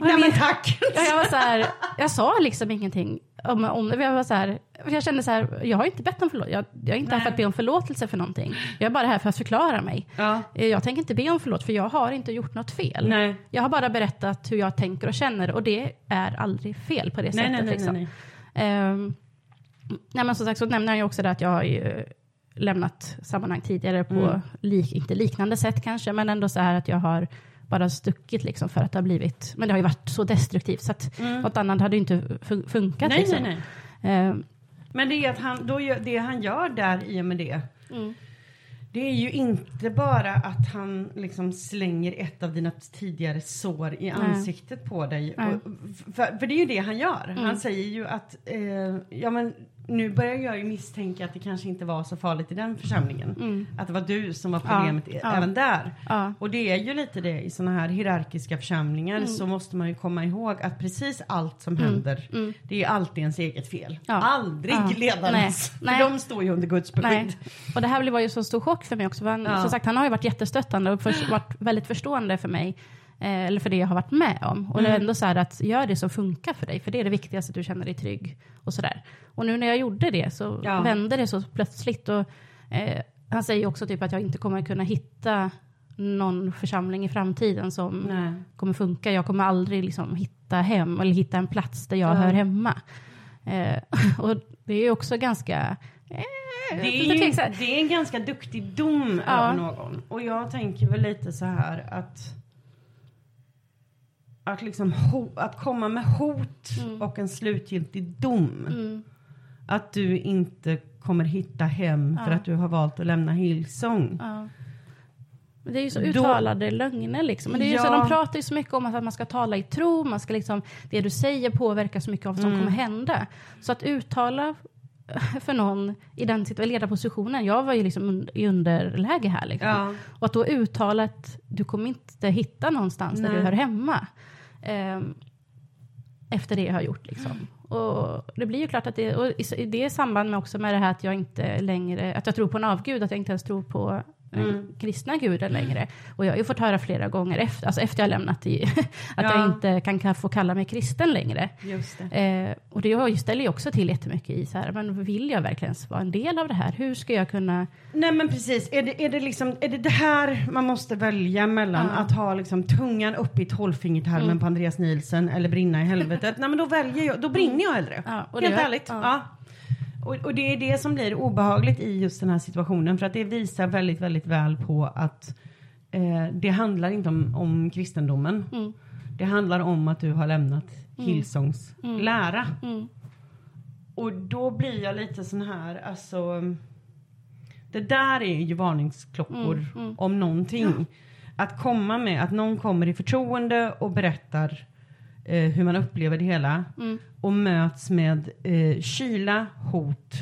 Nej men tack. Ja, jag var så här, jag sa liksom ingenting om, om det. Jag var så här, jag kände så här, jag har inte bett om förlåtelse. Jag, jag är inte här för att be om förlåtelse för någonting. Jag är bara här för att förklara mig. Ja. Eh, Jag tänker inte be om förlåt för jag har inte gjort något fel. Nej. Jag har bara berättat hur jag tänker och känner och det är aldrig fel på det Nej, sättet. nej, nej, liksom. Ehm, nej, men som sagt så nämner han ju också det att jag har ju lämnat sammanhang tidigare på, Mm. lik, inte liknande sätt kanske, men ändå så här att jag har bara stuckit liksom för att det har blivit, men det har ju varit så destruktivt så att något annat hade ju inte fun- funkat. Mm. Nej, liksom. nej, nej. Ehm, Men det är att han, då det han gör där i och med det. Mm. Det är ju inte bara att han liksom slänger ett av dina tidigare sår i ansiktet på dig. Och, för, för det är ju det han gör. Mm. Han säger ju att, eh, ja men nu börjar jag ju misstänka att det kanske inte var så farligt i den församlingen. Att det var du som var problemet Mm. Ja. även där. Ja. Och det är ju lite det i sådana här hierarkiska församlingar Mm. så måste man ju komma ihåg att precis allt som händer det är alltid ens eget fel. Mm. Ja. Aldrig Ja. ledarens. Nej. För Nej. de står ju under Guds beskydd. Och det här var ju så stor chock för mig också. För han, Ja. Som sagt, han har ju varit jättestöttande och för, varit väldigt förstående för mig. Eh, eller för det jag har varit med om. Och det Mm. är ändå så här att gör det som funkar för dig. För det är det viktigaste, att du känner dig trygg. Och sådär. Och nu när jag gjorde det så Ja. vände det så plötsligt. Och, eh, han säger också typ att jag inte kommer kunna hitta någon församling i framtiden som Nej. kommer funka. Jag kommer aldrig liksom hitta hem eller hitta en plats där jag Ja. hör hemma. Eh, och det är ju också ganska... Eh, Det är, ju, det är en ganska duktig dom Ja. över någon. Och jag tänker väl lite så här att att, liksom att komma med hot och en slutgiltig dom. Mm. Att du inte kommer hitta hem för Ja. att du har valt att lämna Hillsong. Ja. Det är ju så Då- uttalade lögner liksom. Men det är ju så, Ja. de pratar ju så mycket om att man ska tala i tro, man ska liksom, det du säger påverkar så mycket av vad som Mm. kommer hända. Så att uttala för någon i den ledarpositionen, jag var ju liksom i underläge här liksom. Ja. Och att då uttala att du kommer inte hitta någonstans där Nej. du hör hemma. Ehm, efter det jag har gjort liksom. Och det blir ju klart att det, och i- i det samband med också med det här att jag inte längre, att jag tror på en avgud, att jag inte ens tror på Mm. den kristna guden längre. Och jag har ju fått höra flera gånger efter, alltså efter jag lämnat i, att Ja. jag inte kan, kan få kalla mig kristen längre. Just det. Eh, och det ställer ju också till jättemycket i så här, men vill jag verkligen vara en del av det här? Hur ska jag kunna Nej men precis, är det, är det liksom, är det det här man måste välja mellan? Ja. Att ha liksom tungan uppe i tolvfingertarmen Mm. på Andreas Nielsen eller brinna i helvetet? Nej men då väljer jag, då brinner jag hellre. Ja, Helt gör- ärligt. ja. Ja. Och, och det är det som blir obehagligt i just den här situationen för att det visar väldigt, väldigt väl på att eh, det handlar inte om, om kristendomen. Mm. Det handlar om att du har lämnat Hillsongs lära. Mm. Och då blir jag lite sån här, alltså. Det där är ju varningsklockor Mm, mm. om någonting. Att komma med att någon kommer i förtroende och berättar eh, hur man upplever det hela Mm. och möts med eh, kyla, hot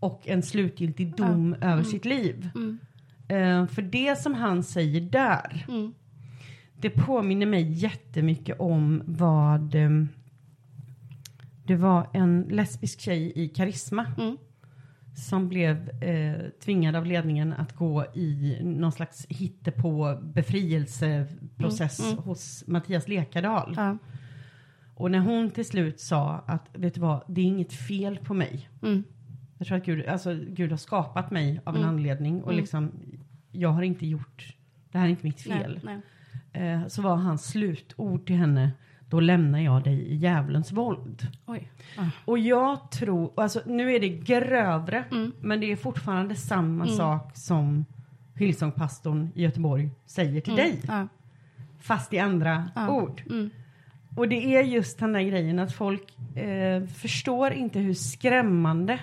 och en slutgiltig dom över sitt liv. Mm. Eh, för det som han säger där, Mm. det påminner mig jättemycket om vad eh, det var en lesbisk tjej i Karisma Mm. som blev eh, tvingad av ledningen att gå i någon slags hittepå befrielseprocess Mm, mm. hos Mattias Lekardal. Ja. Och när hon till slut sa att vet du vad, det är inget fel på mig. Mm. Jag tror att Gud, alltså, Gud har skapat mig av en Mm. anledning och Mm. liksom jag har inte gjort, det här är inte mitt fel. Nej, nej. Eh, så var hans slutord till henne, då lämnar jag dig i djävulens våld. Ja. Och jag tror, alltså nu är det grövre, Mm. men det är fortfarande samma Mm. sak som Hillsongpastorn i Göteborg säger till dig, Ja. fast i andra Ja. ord. Mm. Och det är just den där grejen att folk eh, förstår inte hur skrämmande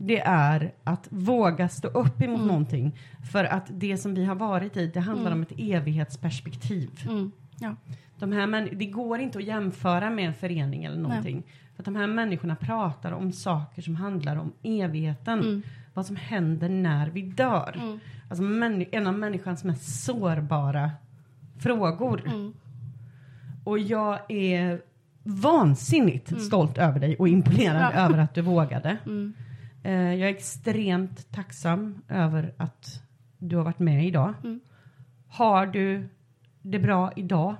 det är att våga stå upp emot Mm. någonting. För att det som vi har varit i, det handlar om ett evighetsperspektiv. Mm. Ja. De här män- det går inte att jämföra med en förening eller någonting. För att de här människorna pratar om saker som handlar om evigheten. Mm. Vad som händer när vi dör. Alltså män- en av människans mest sårbara frågor. Mm. Och jag är vansinnigt stolt över dig och imponerad Mm. Ja. över att du vågade. Mm. Eh, jag är extremt tacksam över att du har varit med idag. Mm. Har du det bra idag?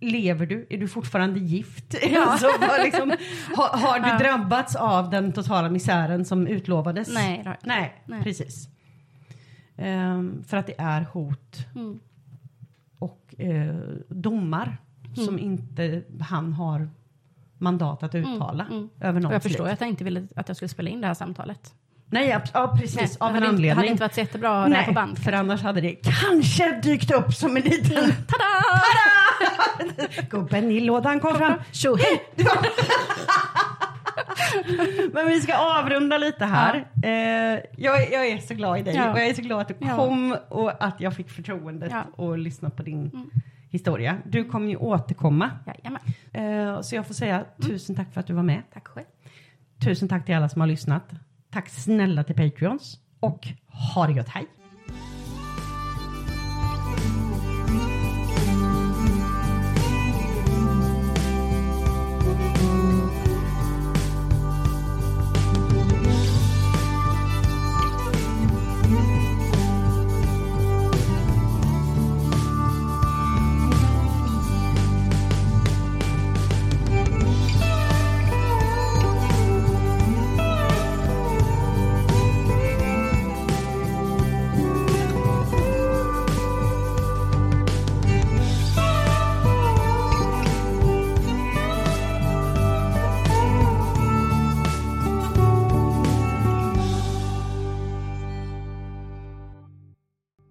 Lever du? Är du fortfarande gift? alltså, vad liksom, har, har du Ja. drabbats av den totala misären som utlovades? Nej, inte. Nej, Nej. precis. Ehm, för att det är hot Mm. och eh, domar som inte han har mandat att uttala mm. över Och någons jag förstår att jag inte ville att jag skulle spela in det här samtalet. Nej, ja, precis. Nej, av det en hade anledning. hade inte varit så jättebra att det här på band. för annars hade det kanske dykt upp som en liten... Tada! Gubben i lådan kom fram. Tjohej! Men vi ska avrunda lite här. Eh, jag, jag är så glad i dig Ja. och jag är så glad att du Ja. kom och att jag fick förtroendet Ja. att lyssna på din Mm. Historia. Du kommer ju återkomma. Jajamän. Eh, så jag får säga Mm. tusen tack för att du var med. Tack själv. Tusen tack till alla som har lyssnat. Tack snälla till Patreons och ha det gött, hej!